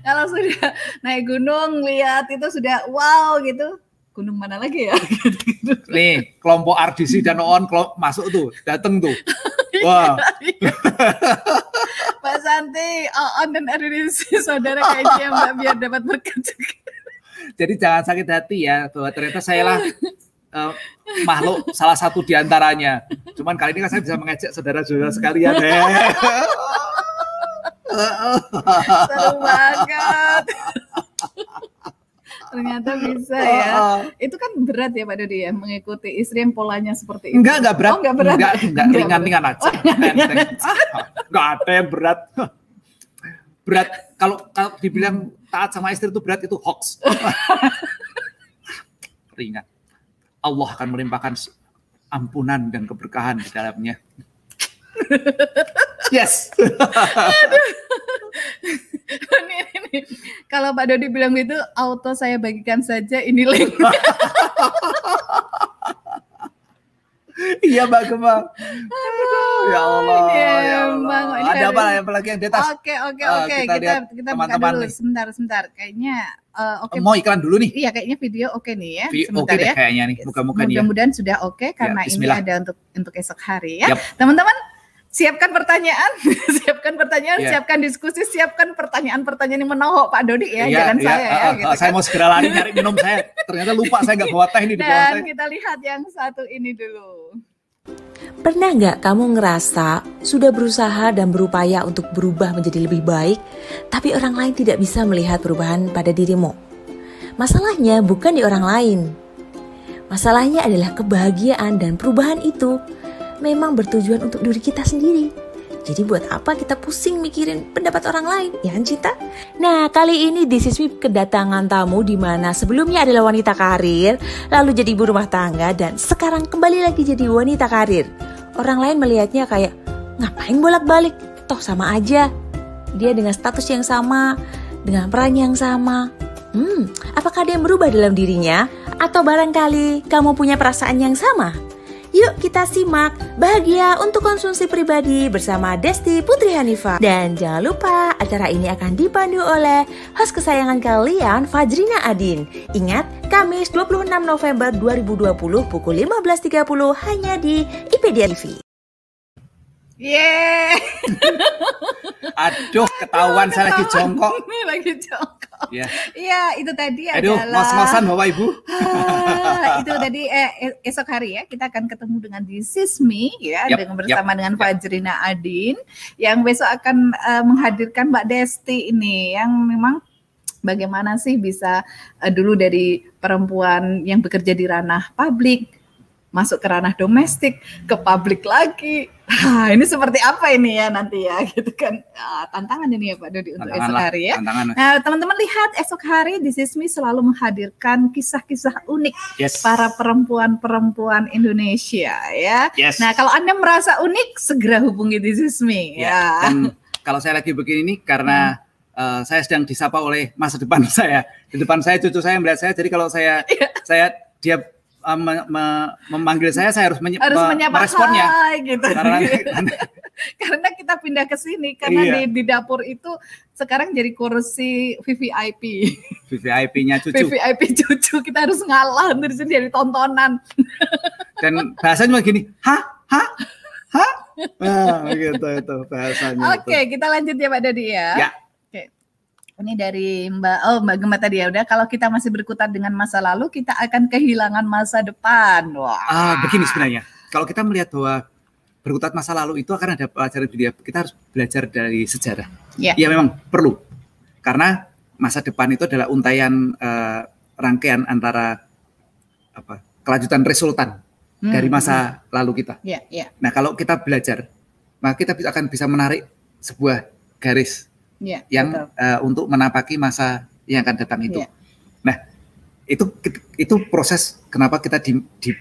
Kalau sudah naik gunung lihat itu sudah wow gitu. Gunung mana lagi ya? Nih, kelompok RDC dan ON masuk tuh, dateng tuh. Wah. Pak Santi, On dan Indonesia saudara kayaknya Mbak biar dapat berkat. Jadi jangan sakit hati ya bahwa ternyata saya lah uh, makhluk salah satu di antaranya. Cuman kali ini kan saya bisa mengajak saudara-saudara sekalian. Seru banget ternyata bisa ya. Uh, itu kan berat ya Pak Dodi ya mengikuti istri yang polanya seperti itu. Enggak, enggak berat. Oh, enggak berat. Enggak, enggak ringan-ringan aja. Oh, ah, enggak ada yang berat. berat kalau kalau dibilang taat sama istri itu berat itu hoax. ringan. Allah akan melimpahkan ampunan dan keberkahan di dalamnya. yes. ini, ini. Kalau Pak Dodi bilang gitu, auto saya bagikan saja ini link. iya Mbak Gemma. ya Allah. Ya, ya Allah. Ada apa yang lagi yang di atas? Oke oke uh, oke kita kita, kita teman -teman dulu nih. sebentar sebentar. Kayaknya uh, oke. Okay. Mau iklan dulu nih? Iya kayaknya video oke okay nih ya. Okay ya. kayaknya nih. Muka-muka Mudah-mudahan sudah oke okay, karena ya, ini ada untuk untuk esok hari ya. Teman-teman siapkan pertanyaan, siapkan pertanyaan, yeah. siapkan diskusi, siapkan pertanyaan-pertanyaan yang menohok Pak Dodi ya, yeah, jangan yeah. saya ya. Uh, gitu saya kan. mau segera lari nyari minum saya, ternyata lupa saya nggak bawa teh ini di Dan kita lihat yang satu ini dulu. Pernah nggak kamu ngerasa sudah berusaha dan berupaya untuk berubah menjadi lebih baik, tapi orang lain tidak bisa melihat perubahan pada dirimu? Masalahnya bukan di orang lain. Masalahnya adalah kebahagiaan dan perubahan itu memang bertujuan untuk diri kita sendiri. Jadi buat apa kita pusing mikirin pendapat orang lain, ya kan cinta? Nah, kali ini This Is Me kedatangan tamu di mana sebelumnya adalah wanita karir, lalu jadi ibu rumah tangga, dan sekarang kembali lagi jadi wanita karir. Orang lain melihatnya kayak, ngapain bolak-balik? Toh sama aja. Dia dengan status yang sama, dengan peran yang sama. Hmm, apakah ada yang berubah dalam dirinya? Atau barangkali kamu punya perasaan yang sama? Yuk kita simak Bahagia untuk konsumsi pribadi bersama Desti Putri Hanifa. Dan jangan lupa acara ini akan dipandu oleh host kesayangan kalian Fajrina Adin. Ingat, Kamis 26 November 2020 pukul 15.30 hanya di IPD TV. Yeay. Aduh, ketahuan saya lagi jongkok. Ini lagi jongkok. Iya. Iya, itu tadi Aduh, adalah ngos-ngosan Bapak Ibu. Ah, itu tadi eh, esok hari ya kita akan ketemu dengan di Sismi ya yep, dengan bersama yep, dengan Fajrina Adin yang besok akan uh, menghadirkan Mbak Desti ini yang memang bagaimana sih bisa uh, dulu dari perempuan yang bekerja di ranah publik masuk ke ranah domestik, ke publik lagi. Nah, ini seperti apa ini ya nanti ya gitu kan. Ah, tantangan ini ya Pak Dodi untuk esok hari ya. Nah, teman-teman lihat esok hari di Sismi selalu menghadirkan kisah-kisah unik yes. para perempuan-perempuan Indonesia ya. Yes. Nah, kalau Anda merasa unik segera hubungi di Sismi ya. ya. Dan kalau saya lagi begini ini karena hmm. Uh, saya sedang disapa oleh masa depan saya. Di depan saya cucu saya melihat saya. Jadi kalau saya iya. saya dia uh, me, me, memanggil saya, saya harus, menye harus menyapa meresponnya. Hai, gitu. Karena, karena kita pindah ke sini karena iya. di, di dapur itu sekarang jadi kursi VVIP. VVIP-nya cucu. VVIP cucu kita harus ngalah dari sini jadi tontonan. Dan bahasanya gini, hah, hah, hah, nah, gitu itu bahasanya. Oke, okay, kita lanjut ya Pak Dadi ya. Ya. Ini dari Mbak Oh Mbak Gemma tadi ya udah kalau kita masih berkutat dengan masa lalu kita akan kehilangan masa depan. Wah. Ah, begini sebenarnya. Kalau kita melihat bahwa berkutat masa lalu itu akan ada pelajaran dia kita harus belajar dari sejarah. Ya. ya memang perlu. Karena masa depan itu adalah untayan uh, rangkaian antara apa? kelanjutan resultan hmm. dari masa hmm. lalu kita. Ya, ya. Nah, kalau kita belajar, maka kita akan bisa menarik sebuah garis ya, yang uh, untuk menapaki masa yang akan datang itu. Ya. Nah, itu itu proses kenapa kita di, di,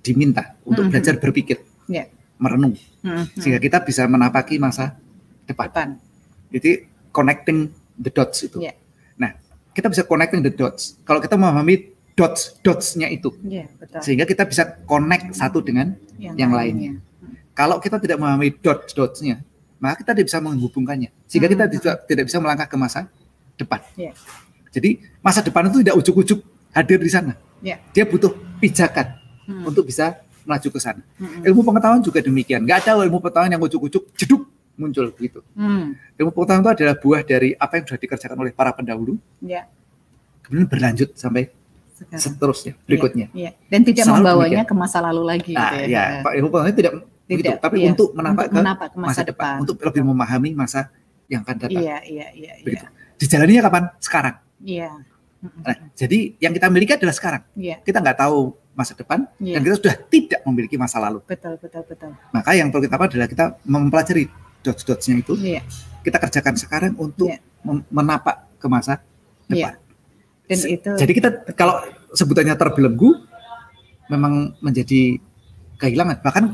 diminta untuk mm -hmm. belajar berpikir, ya. merenung, mm -hmm. sehingga kita bisa menapaki masa depan. depan. Jadi connecting the dots itu. Ya. Nah, kita bisa connecting the dots. Kalau kita memahami dots dotsnya itu, ya, betul. sehingga kita bisa connect satu dengan yang, yang lainnya. lainnya. Kalau kita tidak memahami dots dotsnya, maka kita tidak bisa menghubungkannya sehingga kita hmm. tidak, tidak bisa melangkah ke masa depan. Yeah. Jadi masa depan itu tidak ujuk-ujuk hadir di sana. Yeah. Dia butuh pijakan hmm. untuk bisa melaju ke sana. Hmm. Ilmu pengetahuan juga demikian. Gak ada ilmu pengetahuan yang ujuk-ujuk jeduk muncul begitu. Hmm. Ilmu pengetahuan itu adalah buah dari apa yang sudah dikerjakan oleh para pendahulu. Yeah. Kemudian berlanjut sampai Sekarang. seterusnya berikutnya. Yeah. Yeah. Dan tidak Selalu membawanya demikian. ke masa lalu lagi. Nah, gitu ya. ya. Ilmu pengetahuan tidak Begitu. Tapi iya. untuk menapak ke, menapak ke masa, masa depan, depan, untuk lebih memahami masa yang akan datang. Iya, iya, iya. Begitu. Iya. Dijalaninya kapan? Sekarang. Iya. Nah, jadi yang kita miliki adalah sekarang. Iya. Kita nggak tahu masa depan iya. dan kita sudah tidak memiliki masa lalu. Betul, betul, betul. Maka yang perlu kita apa adalah kita mempelajari dots-dotsnya itu. Iya. Kita kerjakan sekarang untuk iya. menapak ke masa iya. depan. Iya. Dan itu. Jadi kita kalau sebutannya terbelenggu memang menjadi kehilangan. Bahkan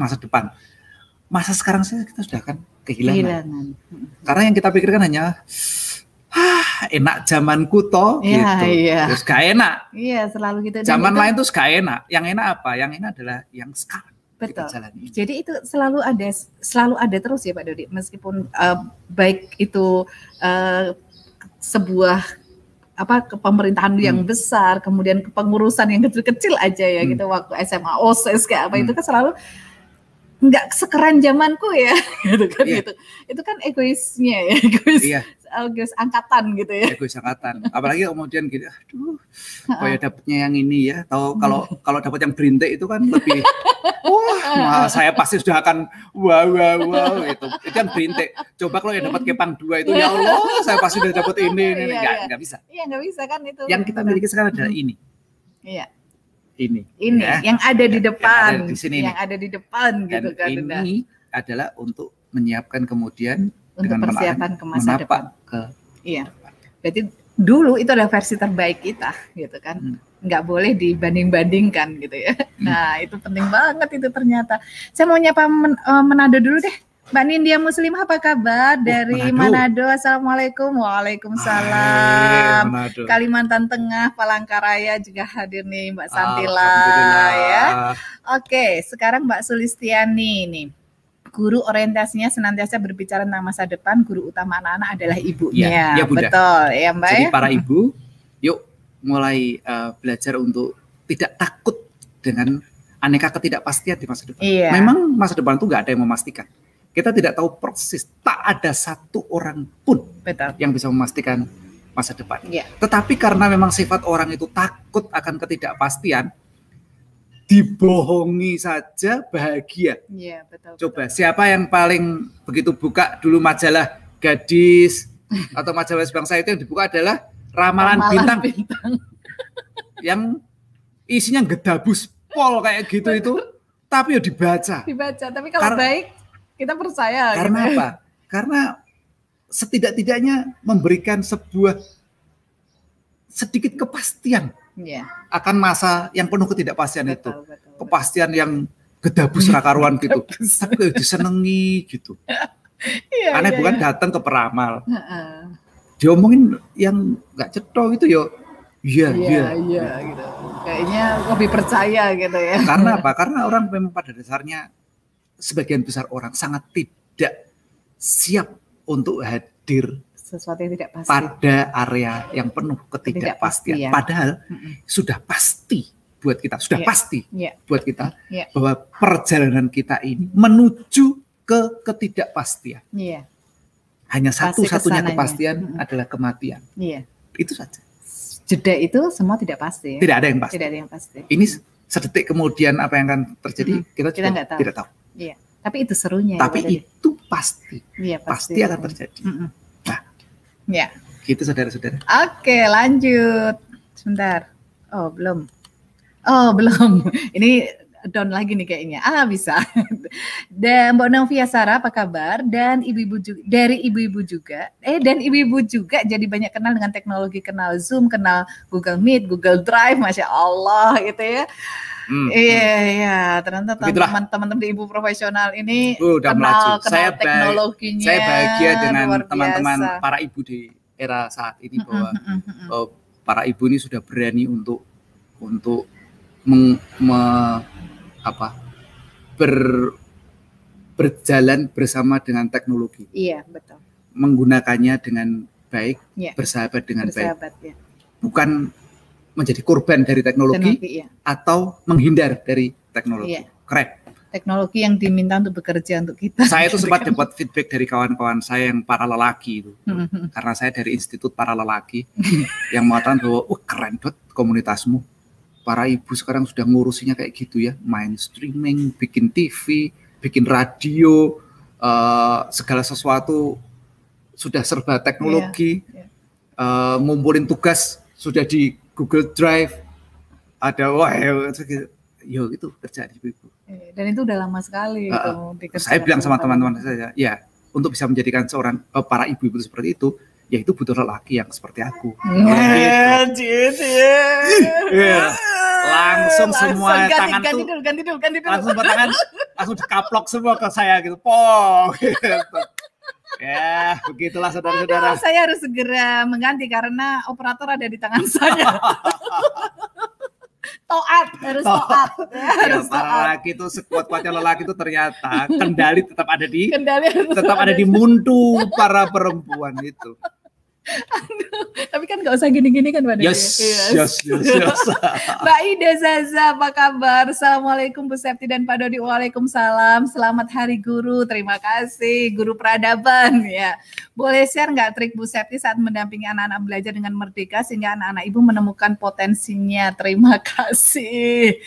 masa depan. Masa sekarang saya kita sudah akan kehilangan. kehilangan. Karena yang kita pikirkan hanya ah, enak zamanku toh ya, gitu. Iya. Terus gak enak. Iya, selalu gitu. Zaman lain tuh gak enak. Yang enak apa? Yang enak adalah yang sekarang. Betul. Jadi itu selalu ada selalu ada terus ya Pak Dodi meskipun uh, baik itu uh, sebuah apa pemerintahan hmm. yang besar, kemudian kepengurusan yang kecil-kecil aja ya hmm. gitu waktu SMA OSIS kayak apa hmm. itu kan selalu nggak sekeren zamanku ya. Gitu kan yeah. gitu. Itu kan egoisnya ya egois yeah. egois angkatan gitu ya. Egois angkatan. Apalagi kemudian gitu aduh kayak dapatnya yang ini ya? Atau kalau kalau dapat yang berintik itu kan lebih wah saya pasti sudah akan wow wow wow itu itu yang berintik. Coba kalau yang dapat kepang dua itu ya Allah saya pasti sudah dapat ini ini. Iya, nggak nggak bisa. Iya nggak bisa kan itu. Yang kita miliki sekarang adalah ini. Iya ini. Ini ya. yang ada di depan. Yang ada di sini. Yang ada di depan Dan gitu kan. Ini udah. adalah untuk menyiapkan kemudian untuk dengan persiapan ke masa depan. Ke iya. Berarti dulu itu adalah versi terbaik kita gitu kan. Hmm. Nggak boleh dibanding-bandingkan gitu ya. Hmm. Nah, itu penting banget itu ternyata. Saya mau nyapa men, uh, Menado dulu deh. Mbak Nindya Muslim apa kabar oh, dari Manado. Manado? Assalamualaikum. Waalaikumsalam. Hai, Kalimantan Tengah, Palangkaraya juga hadir nih Mbak Santila ya. Oke, sekarang Mbak Sulistiani nih. Guru orientasinya senantiasa berbicara tentang masa depan, guru utama anak-anak adalah ibunya. Ya, ya Bunda. Betul, ya Mbak. Jadi ya? para ibu, yuk mulai uh, belajar untuk tidak takut dengan aneka ketidakpastian di masa depan. Iya. Memang masa depan itu nggak ada yang memastikan kita tidak tahu persis, tak ada satu orang pun Betul. yang bisa memastikan masa depan. Ya. Tetapi karena memang sifat orang itu takut akan ketidakpastian, dibohongi saja bahagia. Ya, betul, Coba betul. siapa yang paling begitu buka dulu majalah gadis atau majalah bangsa itu yang dibuka adalah ramalan, ramalan bintang, bintang. yang isinya gedabus pol kayak gitu itu, tapi ya dibaca. Dibaca, tapi kalau Karena, baik kita percaya. Karena gitu. apa? Karena setidak-tidaknya memberikan sebuah sedikit kepastian yeah. akan masa yang penuh ketidakpastian betul, itu. Betul, kepastian yang gedabus rakaruan gitu. Tapi disenangi gitu. yeah, Aneh yeah, bukan yeah. datang ke peramal. Uh -uh. Diomongin yang nggak cetok itu yo Iya, iya, iya gitu. Kayaknya lebih percaya gitu ya. Karena apa? Karena orang memang pada dasarnya sebagian besar orang sangat tidak siap untuk hadir sesuatu yang tidak pasti pada area yang penuh ketidakpastian. Tidak pasti, ya. Padahal mm -mm. sudah pasti buat kita, sudah yeah. pasti yeah. buat kita yeah. bahwa perjalanan kita ini menuju ke ketidakpastian. Yeah. Hanya satu-satunya kepastian mm -mm. adalah kematian. Yeah. Itu saja. Jeda itu semua tidak pasti. Ya? Tidak ada yang pasti. Tidak ada yang pasti. Ini sedetik kemudian apa yang akan terjadi mm -hmm. kita, kita tahu. tidak tahu. Iya. Tapi itu serunya. Ya, Tapi ya, itu pasti. Iya, pasti. Pasti akan terjadi. Mm -mm. Nah. Ya. Gitu saudara-saudara. Oke, lanjut. Sebentar. Oh, belum. Oh, belum. Ini down lagi nih kayaknya. Ah, bisa. dan Mbak Novia Sarah apa kabar? Dan ibu-ibu juga dari ibu-ibu juga. Eh, dan ibu-ibu juga jadi banyak kenal dengan teknologi, kenal Zoom, kenal Google Meet, Google Drive, Masya Allah gitu ya. Hmm, iya, hmm. iya. Ternyata teman-teman di ibu profesional ini uh, udah kenal, kenal saya teknologinya. Saya bahagia dengan teman-teman para ibu di era saat ini bahwa hmm, hmm, hmm. Uh, para ibu ini sudah berani untuk untuk meng, me, apa ber berjalan bersama dengan teknologi. Iya, betul. Menggunakannya dengan baik, ya. bersahabat dengan bersahabat, baik. Ya. Bukan menjadi korban dari teknologi, teknologi iya. atau menghindar dari teknologi. Iya. Keren. Teknologi yang diminta untuk bekerja untuk kita. Saya itu sempat dapat feedback dari kawan-kawan saya yang para lelaki itu, mm-hmm. karena saya dari Institut Para Lelaki yang mengatakan bahwa, wah keren banget komunitasmu. Para ibu sekarang sudah ngurusinya kayak gitu ya, main streaming, bikin TV, bikin radio, uh, segala sesuatu sudah serba teknologi, yeah, yeah. Uh, ngumpulin tugas sudah di Google Drive, ada wah ya, yo itu kerja di ibu. Eh, dan itu udah lama sekali. Uh, itu, saya bilang sama teman-teman saya, ya untuk bisa menjadikan seorang uh, para ibu-ibu seperti itu, ya itu butuh lelaki yang seperti aku. Yeah, gitu. yeah. Langsung, langsung semua ganti, tangan ganti, tuh, dulu, ganti dulu, ganti dulu. langsung tangan langsung dikaplok semua ke saya gitu, po. Gitu. Ya, begitulah saudara-saudara. Saya harus segera mengganti karena operator ada di tangan saya. toat harus toat. ya, harus ya, para lelaki itu sekuat kuatnya lelaki itu ternyata kendali tetap ada di kendali tetap ada di mundu para perempuan itu Aduh, tapi kan nggak usah gini-gini kan Mbak yes, yes, yes, yes, yes. Mbak Ida Zaza, apa kabar? Assalamualaikum Bu Septi dan Pak Dodi. Waalaikumsalam. Selamat Hari Guru. Terima kasih Guru Peradaban ya. Boleh share nggak trik Bu Septi saat mendampingi anak-anak belajar dengan merdeka sehingga anak-anak ibu menemukan potensinya. Terima kasih.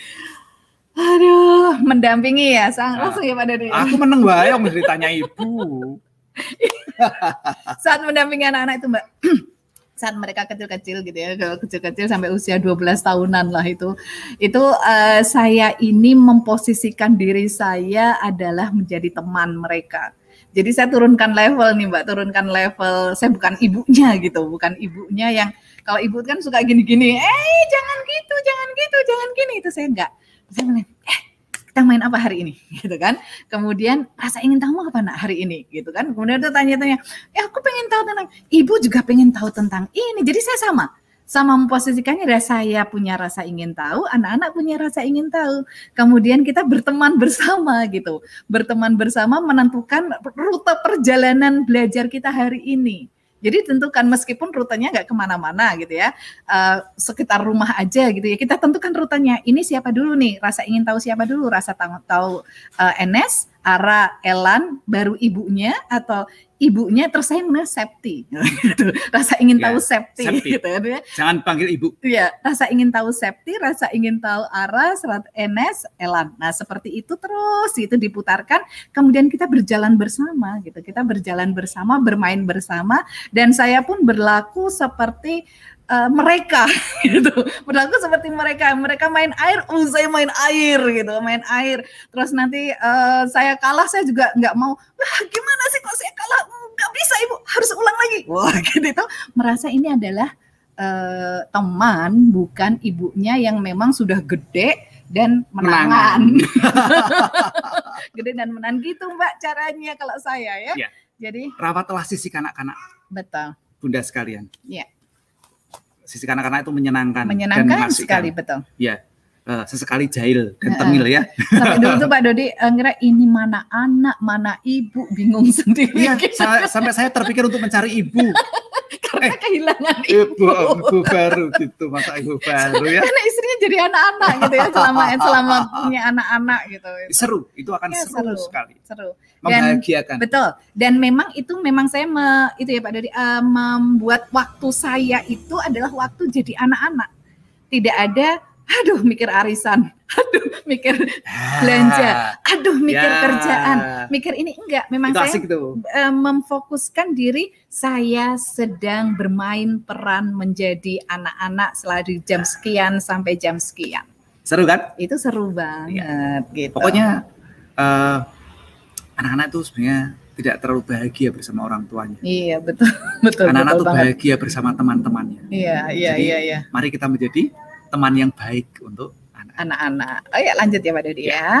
Aduh, mendampingi ya, sang nah, langsung ya Pak Dodi. Aku meneng bayang mesti ditanya ibu. saat mendampingi anak-anak itu Mbak, saat mereka kecil-kecil gitu ya, kecil-kecil sampai usia 12 tahunan lah itu, itu uh, saya ini memposisikan diri saya adalah menjadi teman mereka. Jadi saya turunkan level nih Mbak, turunkan level. Saya bukan ibunya gitu, bukan ibunya yang kalau ibu kan suka gini-gini, eh jangan gitu, jangan gitu, jangan gini. Itu saya enggak. Saya bilang, eh kita main apa hari ini gitu kan kemudian rasa ingin tahu apa nak hari ini gitu kan kemudian dia tanya-tanya ya aku pengen tahu tentang ibu juga pengen tahu tentang ini jadi saya sama sama memposisikannya adalah saya punya rasa ingin tahu, anak-anak punya rasa ingin tahu. Kemudian kita berteman bersama gitu. Berteman bersama menentukan rute perjalanan belajar kita hari ini. Jadi tentukan meskipun rutenya nggak ke mana-mana gitu ya, uh, sekitar rumah aja gitu ya. Kita tentukan rutenya. Ini siapa dulu nih? Rasa ingin tahu siapa dulu? Rasa tahu, tahu uh, Enes, Ara, Elan, baru ibunya atau ibunya terus saya mengenal Septi. Gitu. rasa ingin ya, tahu Septi, Septi. gitu ya. Jangan panggil ibu. Ya rasa ingin tahu Septi rasa ingin tahu Ara Serat Enes Elan. Nah seperti itu terus itu diputarkan. Kemudian kita berjalan bersama gitu. Kita berjalan bersama bermain bersama dan saya pun berlaku seperti uh, mereka gitu. Berlaku seperti mereka mereka main air oh saya main air gitu. Main air. Terus nanti uh, saya kalah saya juga nggak mau. Wah gimana sih kok saya kalah? Nggak bisa ibu. Harus ulang lagi. Wah gitu. Itu merasa ini adalah uh, teman bukan ibunya yang memang sudah gede dan menangan, gede dan menang gitu mbak caranya kalau saya ya, ya. jadi rawatlah sisi kanak-kanak. Betul. Bunda sekalian. Ya sisi kanak-kanak itu menyenangkan, menyenangkan dan sekali betul. Ya, uh, sesekali jahil dan tengil ya. Sampai dulu tuh Pak Dodi uh, ngira ini mana anak, mana ibu, bingung sendiri. Iya, sampai saya terpikir untuk mencari ibu. Karena eh, kehilangan ibu. ibu. baru gitu, masa ibu baru ya. Karena istrinya jadi anak-anak gitu ya selama selama punya anak-anak gitu. Seru, itu akan ya, seru, seru sekali. Seru. Dan, membahagiakan. Betul. Dan memang itu memang saya me, itu ya Pak Dodi uh, membuat waktu saya itu adalah waktu jadi anak-anak. Tidak ada aduh mikir arisan, aduh mikir belanja, aduh mikir ya. kerjaan, mikir ini enggak. Memang itu saya uh, memfokuskan diri saya sedang bermain peran menjadi anak-anak selalu jam sekian sampai jam sekian. Seru kan? Itu seru banget ya. gitu. Pokoknya uh, anak-anak itu sebenarnya tidak terlalu bahagia bersama orang tuanya. Iya betul betul. Anak-anak itu bahagia bersama teman-temannya. Iya iya Jadi, iya iya. Mari kita menjadi teman yang baik untuk anak-anak. Oh ya lanjut ya Pak Dodi ya. ya.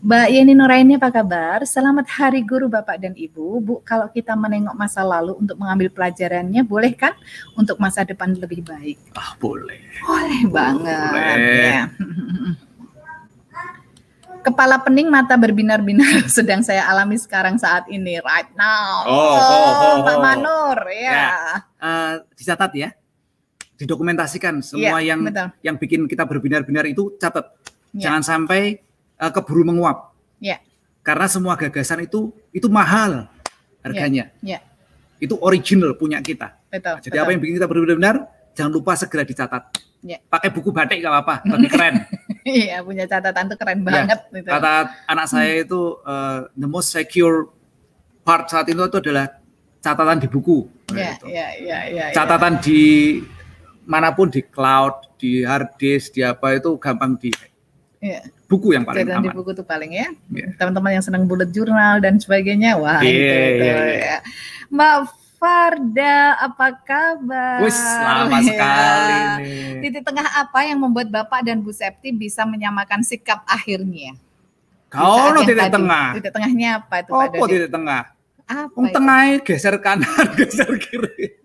Mbak Yeni Nuraini apa kabar? Selamat Hari Guru Bapak dan Ibu. Bu, kalau kita menengok masa lalu untuk mengambil pelajarannya, boleh kan untuk masa depan lebih baik? Ah, boleh. Boleh banget boleh. ya. kepala pening mata berbinar-binar sedang saya alami sekarang saat ini right now. Oh, oh, oh, oh Pak Manur ya. ya. Uh, dicatat ya. Didokumentasikan semua ya, yang betul. yang bikin kita berbinar-binar itu catat. Ya. Jangan sampai uh, keburu menguap. Ya. Karena semua gagasan itu itu mahal harganya. Ya. ya. Itu original punya kita. Betul. Jadi betul. apa yang bikin kita berbinar-binar jangan lupa segera dicatat. Ya. Pakai buku batik gak apa-apa, lebih keren. Iya, punya catatan tuh keren ya. banget. Gitu. Kata anak saya itu uh, the most secure part saat itu itu adalah catatan di buku. Iya, iya, iya, iya. Catatan ya. di mana pun di cloud, di hard disk, di apa itu gampang di ya. buku yang paling Catatan aman. di buku tuh paling ya. ya. Teman-teman yang senang bullet journal dan sebagainya, wah yeah, itu, itu yeah, yeah. ya. Mbak Farda, apa kabar? Wih, lama ya. sekali nih. Titik tengah apa yang membuat Bapak dan Bu Septi bisa menyamakan sikap akhirnya? Kau no titik tadi. tengah. Titik tengahnya apa itu oh, Dodi? titik tengah? Apa um, tengah geser kanan, geser kiri.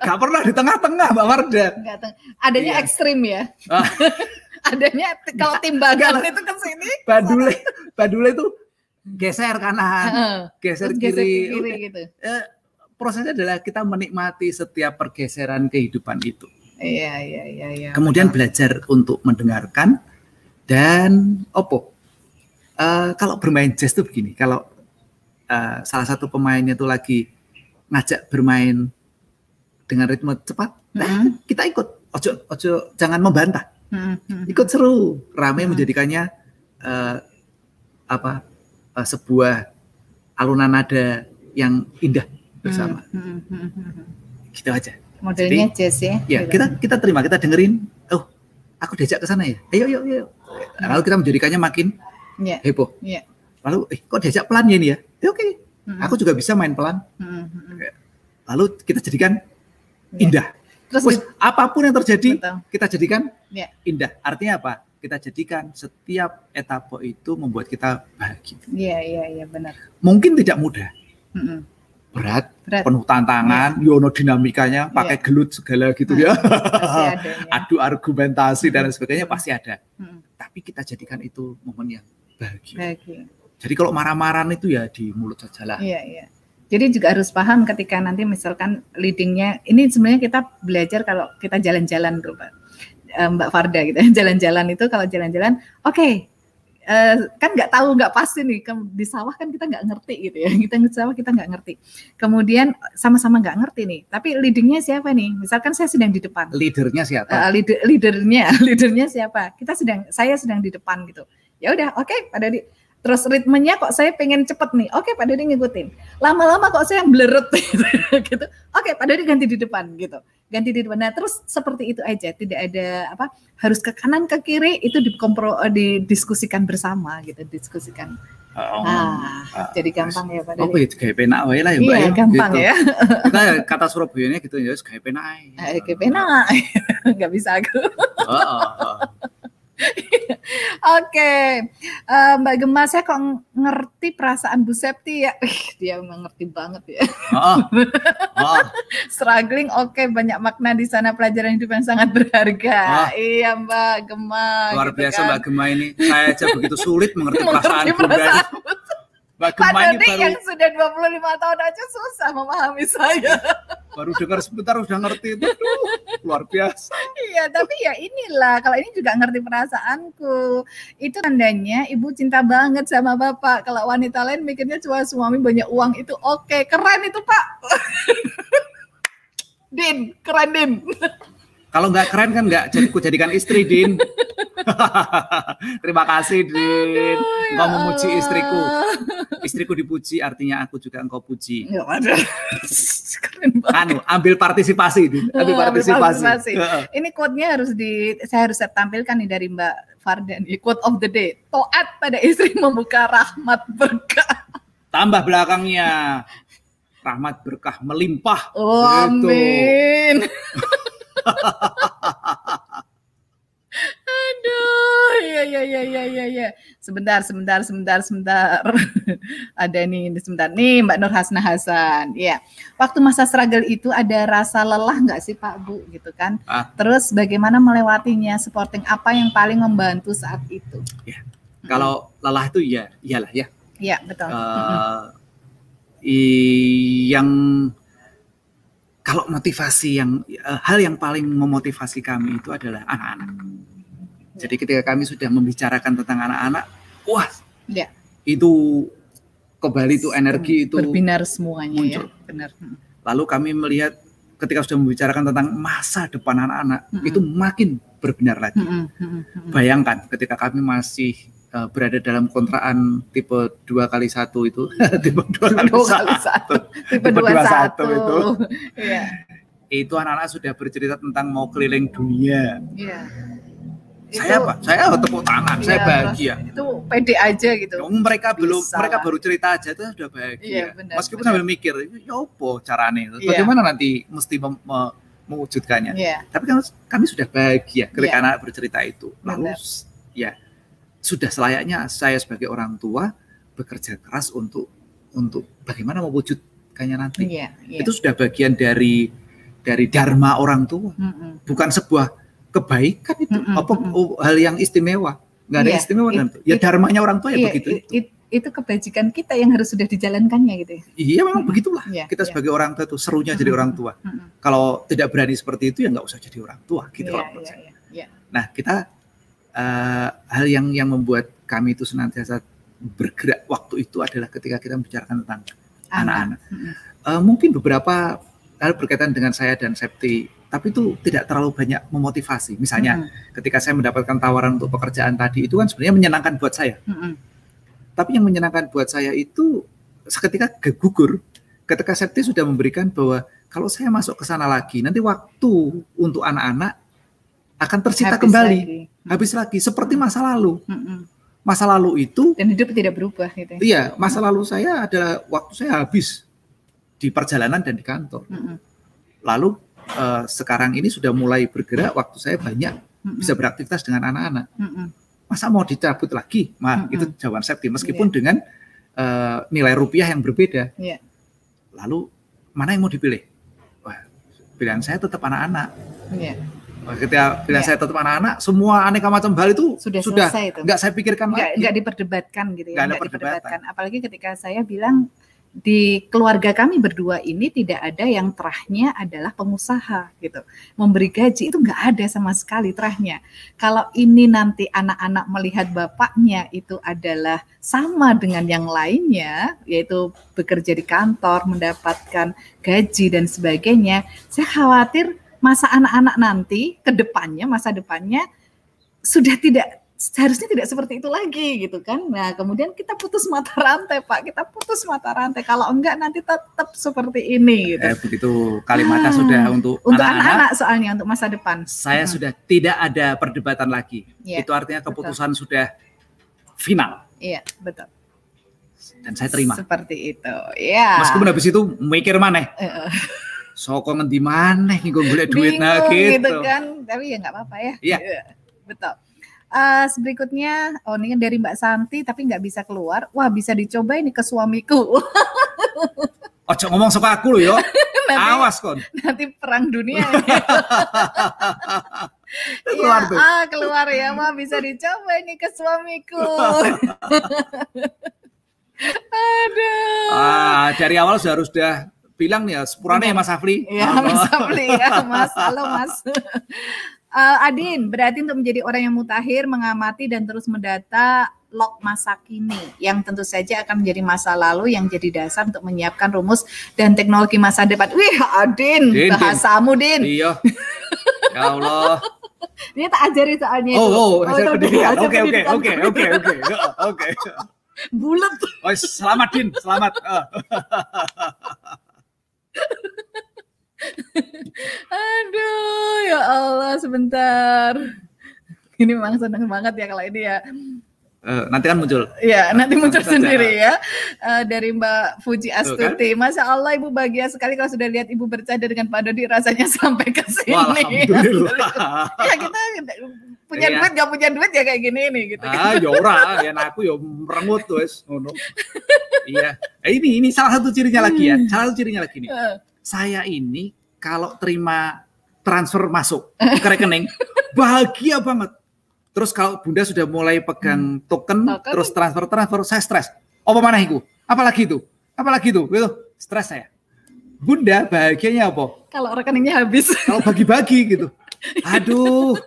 Gak pernah di tengah-tengah Mbak Farda. Enggak, adanya iya. ekstrim ya. Ah. adanya kalau timbangan itu ke sini. Badule, badule itu geser kanan, geser, geser kiri, kiri gitu. Eh, prosesnya adalah kita menikmati setiap pergeseran kehidupan itu. Iya, iya, iya, iya. Kemudian betul. belajar untuk mendengarkan dan opo. Uh, kalau bermain jazz tuh begini, kalau uh, salah satu pemainnya tuh lagi ngajak bermain dengan ritme cepat, mm -hmm. nah kita ikut. Ojo, ojo, jangan membantah. Mm -hmm. Ikut seru, ramai mm -hmm. menjadikannya uh, apa uh, sebuah alunan nada yang indah bersama. Mm -hmm. Gitu aja. Modelnya Jadi, jazz ya. Ya, kita kita terima, kita dengerin. Oh, aku diajak ke sana ya. Ayo, ayo, ayo. Lalu kita menjadikannya makin yeah. heboh. Yeah. Lalu, eh, kok diajak pelan ya ini ya? ya Oke, okay. aku juga bisa main pelan. Lalu kita jadikan yeah. indah. Terus Wih, apa pun yang terjadi, betul. kita jadikan yeah. indah. Artinya apa? Kita jadikan setiap etapa itu membuat kita bahagia. Iya, iya, iya, benar. Mungkin tidak mudah. Mm-hmm berat, berat. penuh tantangan, ya. yono dinamikanya pakai ya. gelut segala gitu ya. nah, ya. Adu argumentasi dan sebagainya pasti ada. Hmm. Tapi kita jadikan itu momen yang bahagia. bahagia. Jadi kalau marah-marah itu ya di mulut saja lah. Iya, iya. Jadi juga harus paham ketika nanti misalkan leadingnya, ini sebenarnya kita belajar kalau kita jalan-jalan tuh Mbak Farda gitu, jalan-jalan itu kalau jalan-jalan, oke, okay, uh, kan nggak tahu nggak pasti nih. Di sawah kan kita nggak ngerti gitu ya. Kita di sawah kita nggak ngerti. Kemudian sama-sama nggak ngerti nih. Tapi leadingnya siapa nih? Misalkan saya sedang di depan. Leadernya siapa? Uh, leader, leadernya leadernya siapa? Kita sedang saya sedang di depan gitu. Ya udah oke okay, pada di terus ritmenya kok saya pengen cepet nih. Oke Pak Dodi ngikutin. Lama-lama kok saya blerut gitu. Oke Pak Dodi ganti di depan gitu ganti di depan nah terus seperti itu aja tidak ada apa harus ke kanan ke kiri itu dikompro eh, didiskusikan bersama gitu diskusikan Oh, ah, ah, jadi gampang ya Pak. Oh, itu kayak penak wae lah ya Mbak. Iya, ya, gampang gitu. ya. Kita kata Surabaya gitu ya, kayak penak. Kayak penak. Enggak bisa aku. Oh, oh, oh. Oke, uh, Mbak Gemma, saya kok ngerti perasaan Bu Septi ya. dia mengerti banget ya. Oh, oh. Struggling, oke, okay, banyak makna di sana pelajaran hidup yang sangat berharga. Oh. Iya, Mbak Gemma. Luar gitu biasa kan. Mbak Gemma ini. Saya aja begitu sulit mengerti, perasaan, perasaan Ini baru... yang sudah 25 tahun aja susah memahami saya. Baru dengar sebentar udah ngerti itu. luar biasa. Iya, tapi ya inilah kalau ini juga ngerti perasaanku. Itu tandanya ibu cinta banget sama bapak. Kalau wanita lain mikirnya cuma suami banyak uang itu oke, okay. keren itu pak. Din, keren Din. Kalau nggak keren kan nggak jadi ku jadikan istri, Din. Terima kasih, Din. Aduh, ya memuji istriku. Istriku dipuji artinya aku juga engkau puji. Ya keren banget. Anu, ambil partisipasi, Din. Ambil partisipasi. partisipasi. Ini quote-nya harus di saya harus tampilkan nih dari Mbak Fardan. Quote of the day. Toat pada istri membuka rahmat berkah. Tambah belakangnya rahmat berkah melimpah. Oh, gitu. amin. Aduh, ya ya ya ya ya ya. Sebentar, sebentar, sebentar, sebentar. ada nih, sebentar. Nih Mbak Nur Hasna Hasan. Ya, waktu masa struggle itu ada rasa lelah nggak sih Pak Bu gitu kan? Ah. Terus bagaimana melewatinya? Supporting apa yang paling membantu saat itu? Ya, kalau lelah itu ya, iyalah ya. Iya betul. Uh, yang kalau motivasi yang uh, hal yang paling memotivasi kami itu adalah anak-anak. Jadi ketika kami sudah membicarakan tentang anak-anak, wah, ya. itu kembali itu energi itu berbinar semuanya ya. muncul. ya. Benar. Hmm. Lalu kami melihat ketika sudah membicarakan tentang masa depan anak-anak, hmm. itu makin berbinar lagi. Hmm. Hmm. Bayangkan ketika kami masih uh, berada dalam kontrakan tipe dua kali satu itu tipe dua kali, satu. tipe dua satu itu yeah. itu anak-anak sudah bercerita tentang mau keliling dunia yeah. saya apa saya tepuk tangan yeah, saya iya, bahagia itu pede aja gitu mereka Bisa belum mereka baru cerita aja itu sudah bahagia yeah, benar, meskipun benar. sambil mikir ya apa caranya yeah. bagaimana nanti mesti mem mewujudkannya yeah. tapi kan kami sudah bahagia ketika yeah. anak bercerita itu lalu benar. ya sudah selayaknya saya sebagai orang tua bekerja keras untuk untuk bagaimana mewujudkannya nanti. Yeah, yeah. Itu sudah bagian dari dari dharma orang tua, mm -mm. bukan sebuah kebaikan itu, mm -mm. apa hal yang istimewa. Nggak ada yeah, istimewa it? Ya dharmanya orang tua ya yeah, begitu. It, it, itu kebajikan kita yang harus sudah dijalankannya gitu ya. Iya memang hmm. begitulah. Ya, kita ya. sebagai orang tua itu serunya hmm. jadi orang tua. Hmm. Kalau tidak berani seperti itu ya nggak usah jadi orang tua gitu ya, ya, ya, ya. Nah kita uh, hal yang yang membuat kami itu senantiasa bergerak waktu itu adalah ketika kita membicarakan tentang anak-anak. Hmm. Uh, mungkin beberapa hal berkaitan dengan saya dan Septi tapi itu tidak terlalu banyak memotivasi. Misalnya hmm. ketika saya mendapatkan tawaran untuk pekerjaan tadi itu kan sebenarnya menyenangkan buat saya. Hmm. Tapi yang menyenangkan buat saya itu seketika gugur ketika Septi sudah memberikan bahwa kalau saya masuk ke sana lagi nanti waktu untuk anak-anak akan tersita habis kembali, lagi. Habis lagi seperti masa lalu. Hmm. Masa lalu itu dan hidup tidak berubah gitu. Ya? Iya, masa lalu saya adalah waktu saya habis di perjalanan dan di kantor. Hmm. Lalu uh, sekarang ini sudah mulai bergerak waktu saya banyak bisa beraktivitas dengan anak-anak. Masa mau dicabut lagi? Mah itu jawaban saya meskipun yeah. dengan uh, nilai rupiah yang berbeda. Yeah. Lalu mana yang mau dipilih? Wah, pilihan saya tetap anak-anak. Yeah. Ketika yeah. saya tetap anak-anak, semua aneka macam hal itu sudah, sudah itu. nggak saya pikirkan nggak, lagi. Nggak diperdebatkan gitu ya. Nggak, diperdebatkan. Apalagi ketika saya bilang di keluarga kami berdua ini tidak ada yang terahnya adalah pengusaha gitu. Memberi gaji itu nggak ada sama sekali terahnya. Kalau ini nanti anak-anak melihat bapaknya itu adalah sama dengan yang lainnya, yaitu bekerja di kantor, mendapatkan gaji dan sebagainya, saya khawatir masa anak-anak nanti ke depannya, masa depannya sudah tidak seharusnya tidak seperti itu lagi gitu kan. Nah, kemudian kita putus mata rantai, Pak. Kita putus mata rantai. Kalau enggak nanti tetap seperti ini gitu. Eh, begitu kalimatnya ah, sudah untuk untuk anak-anak soalnya untuk masa depan. Saya hmm. sudah tidak ada perdebatan lagi. Ya, itu artinya keputusan betul. sudah final. Iya, betul. Dan saya terima. Seperti itu. Ya. Meskipun habis itu mikir mana? Uh. Soko ngendi nih gue boleh duit nah gitu. gitu kan. Tapi ya nggak apa-apa ya. Iya. iya betul. Uh, berikutnya, oh ini dari Mbak Santi tapi nggak bisa keluar. Wah bisa dicoba ini ke suamiku. Ojo ngomong suka aku loh yo. nanti, Awas kon. Nanti perang dunia. keluar ya, tuh. Ah, keluar ya, mah bisa dicoba ini ke suamiku. Aduh. Ah, dari awal sudah harus sudah bilang nih ya, sepurane ya Mas Afli. Iya, Mas Afli ya, Mas. Halo Mas. Uh, Adin, berarti untuk menjadi orang yang mutakhir, mengamati dan terus mendata log masa kini yang tentu saja akan menjadi masa lalu yang jadi dasar untuk menyiapkan rumus dan teknologi masa depan. Wih, Adin, Din, bahasamu Din. Iya. ya Allah. Dia tak ajari soalnya oh, itu. Oh, oh, ajar pendidikan. Oke, oke, oke, oke, oke, oke. Bulat. Oh, selamat Din, selamat. Aduh, ya Allah sebentar. Ini memang seneng banget ya kalau ini ya. Uh, nanti kan muncul. Ya, nanti muncul sendiri ya. Uh, dari Mbak Fuji Astuti. Kan? Masya Allah Ibu bahagia sekali kalau sudah lihat Ibu bercanda dengan Pak Dodi rasanya sampai ke sini. Alhamdulillah. ya kita punya iya. duit gak punya duit ya kayak gini nih gitu. Ah, ya ora, ya nah, aku ya merengut tuh ngono. iya. Eh, ini ini salah satu cirinya lagi ya. Salah satu cirinya lagi nih. Uh saya ini kalau terima transfer masuk ke rekening bahagia banget. Terus kalau Bunda sudah mulai pegang hmm. token, token, terus transfer transfer, saya stres. Apa mana itu? Apalagi itu? Apalagi itu? Itu stres saya. Bunda bahagianya apa? Kalau rekeningnya habis. Kalau bagi-bagi gitu. Aduh,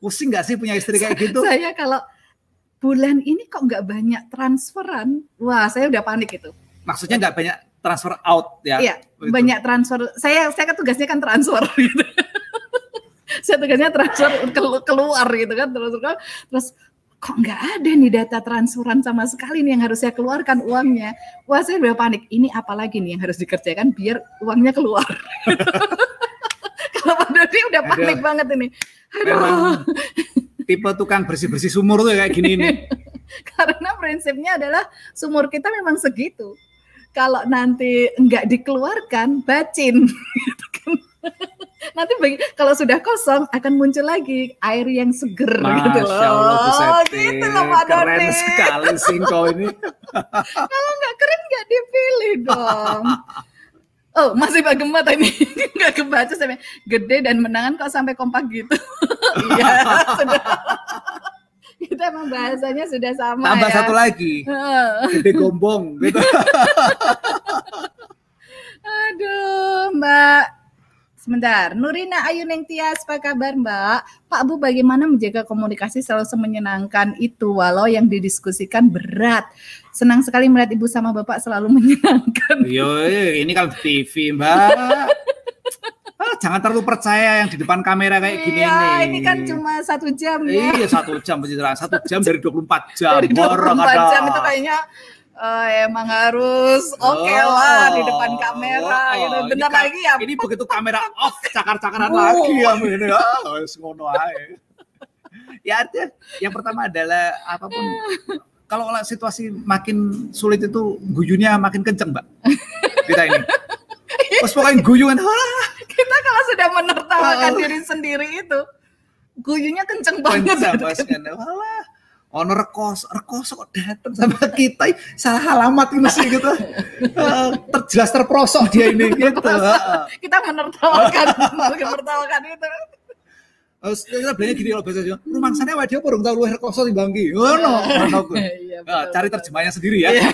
pusing nggak sih punya istri kayak gitu? Saya kalau bulan ini kok nggak banyak transferan, wah saya udah panik itu. Maksudnya nggak banyak transfer out ya. Iya, gitu. banyak transfer. Saya saya kan tugasnya kan transfer gitu. saya tugasnya transfer keluar gitu kan terus terus kok nggak ada nih data transferan sama sekali nih yang harus saya keluarkan uangnya. Wah saya udah panik. Ini apalagi nih yang harus dikerjakan biar uangnya keluar. Kalau Pak Dodi udah panik Aduh. banget ini. Aduh. tipe tukang bersih-bersih sumur tuh kayak gini nih. Karena prinsipnya adalah sumur kita memang segitu kalau nanti enggak dikeluarkan bacin gitu kan. nanti bagi, kalau sudah kosong akan muncul lagi air yang seger Masya gitu loh. Allah, oh, gitu loh Pak Keren Doni. sekali singko ini. kalau nggak keren nggak dipilih dong. Oh, masih Pak Gemma tadi nggak kebaca sampai gede dan menangan kok sampai kompak gitu. Iya, sudah. kita emang bahasanya sudah sama tambah ya. satu lagi gede gombong gitu aduh mbak Sebentar, Nurina Ayu Neng Tias, apa kabar Mbak? Pak Bu, bagaimana menjaga komunikasi selalu semenyenangkan itu walau yang didiskusikan berat? Senang sekali melihat Ibu sama Bapak selalu menyenangkan. Yo, ini kalau TV Mbak. Ah, jangan terlalu percaya yang di depan kamera kayak gini iya, nih. ini kan cuma satu jam ya. Iya, satu jam pencitraan. Satu jam dari 24 jam. Dari 24 jam itu kayaknya uh, emang harus oke okay oh, lah di depan kamera oh, gitu. Bentar ini, lagi ya. Ini begitu kamera off, cakar-cakaran uh. lagi ya ini. Oh, ngono ae. ya artinya yang pertama adalah apa pun kalau situasi makin sulit itu guyunya makin kenceng, Mbak. Kita ini. Terus pokoknya guyuan, kita kalau sudah menertawakan oh. diri sendiri itu guyunya kenceng banget. Kenceng. Walah, ono rekos rekos kok datang sama kita salah alamat ini sih gitu. Uh, terjelas terprosok dia ini gitu. Kita menertawakan menertawakan itu. Terus kita bilangnya gini loh biasanya, rumah sana wajah burung tahu luar rekoso bangki. Oh no, no, cari terjemahnya sendiri ya.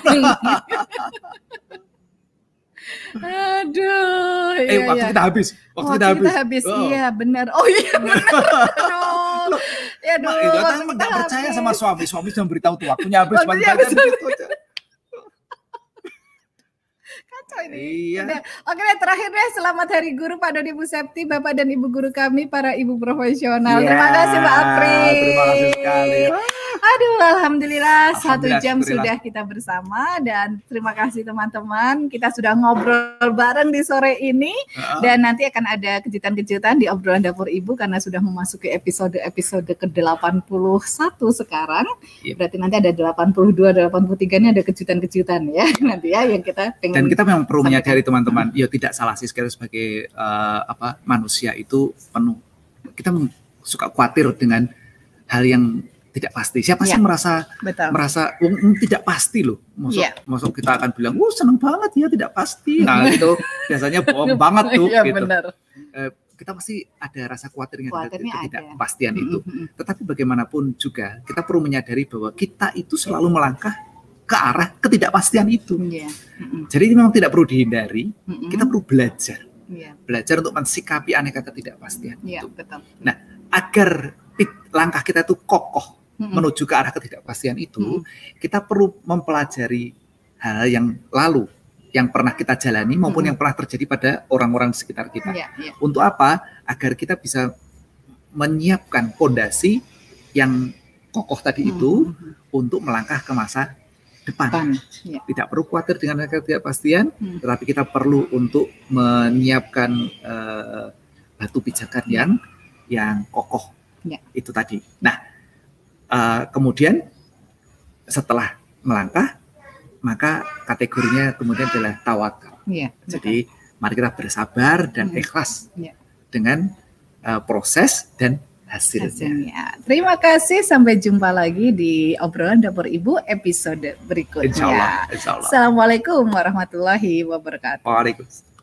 Aduh. Eh, iya, waktu iya. kita habis. Waktu, waktu kita habis. Kita habis. Oh. Iya, benar. Oh iya, benar. Aduh. Ya, aduh. Itu kan enggak percaya sama suami. Suami sudah beritahu tuh waktunya habis. Waktunya habis. habis ini. Iya. Oke deh, terakhir deh selamat Hari Guru Pak Doni Bu Septi, Bapak dan Ibu guru kami, para ibu profesional. Ya, terima kasih Mbak Apri. Terima kasih sekali. Aduh, alhamdulillah, alhamdulillah satu jam sudah kita bersama dan terima kasih teman-teman. Kita sudah ngobrol bareng di sore ini uh-huh. dan nanti akan ada kejutan-kejutan di obrolan dapur ibu karena sudah memasuki episode-episode ke-81 sekarang. Yep. Berarti nanti ada 82, 83 ini ada kejutan-kejutan ya nanti ya yang kita pengen. Dan kita memang perlu menyadari teman-teman, ya tidak salah sih sekali sebagai uh, apa manusia itu penuh kita suka khawatir dengan hal yang tidak pasti. Siapa ya. sih merasa Betul. merasa um, um, tidak pasti loh? Masuk, ya. masuk kita akan bilang, "Oh, seneng banget ya tidak pasti." Nah, itu biasanya bohong banget tuh ya, gitu. Benar. Eh, kita pasti ada rasa khawatirnya ketidakpastian itu. Tetapi bagaimanapun juga kita perlu menyadari bahwa kita itu selalu melangkah ke arah ketidakpastian itu. Yeah. Jadi ini memang tidak perlu dihindari, kita perlu belajar. Yeah. Belajar untuk mensikapi aneka ketidakpastian yeah, itu. Betul. Nah, agar langkah kita itu kokoh hmm. menuju ke arah ketidakpastian itu, hmm. kita perlu mempelajari hal yang lalu yang pernah kita jalani maupun hmm. yang pernah terjadi pada orang-orang di sekitar kita. Yeah, yeah. Untuk apa? Agar kita bisa menyiapkan fondasi yang kokoh tadi hmm. itu untuk melangkah ke masa depan. depan. Ya. Tidak perlu khawatir dengan ketidakpastian, hmm. tetapi kita perlu untuk menyiapkan uh, batu pijakan yang yang kokoh. Ya. Itu tadi. Nah, uh, kemudian setelah melangkah maka kategorinya kemudian adalah tawakal. Ya, Jadi mari kita bersabar dan hmm. ikhlas ya. dengan uh, proses dan hasilnya. hasilnya. Terima kasih sampai jumpa lagi di obrolan dapur ibu episode berikutnya. Insya Allah, insya Allah. Assalamualaikum warahmatullahi wabarakatuh. Waalaikumsalam.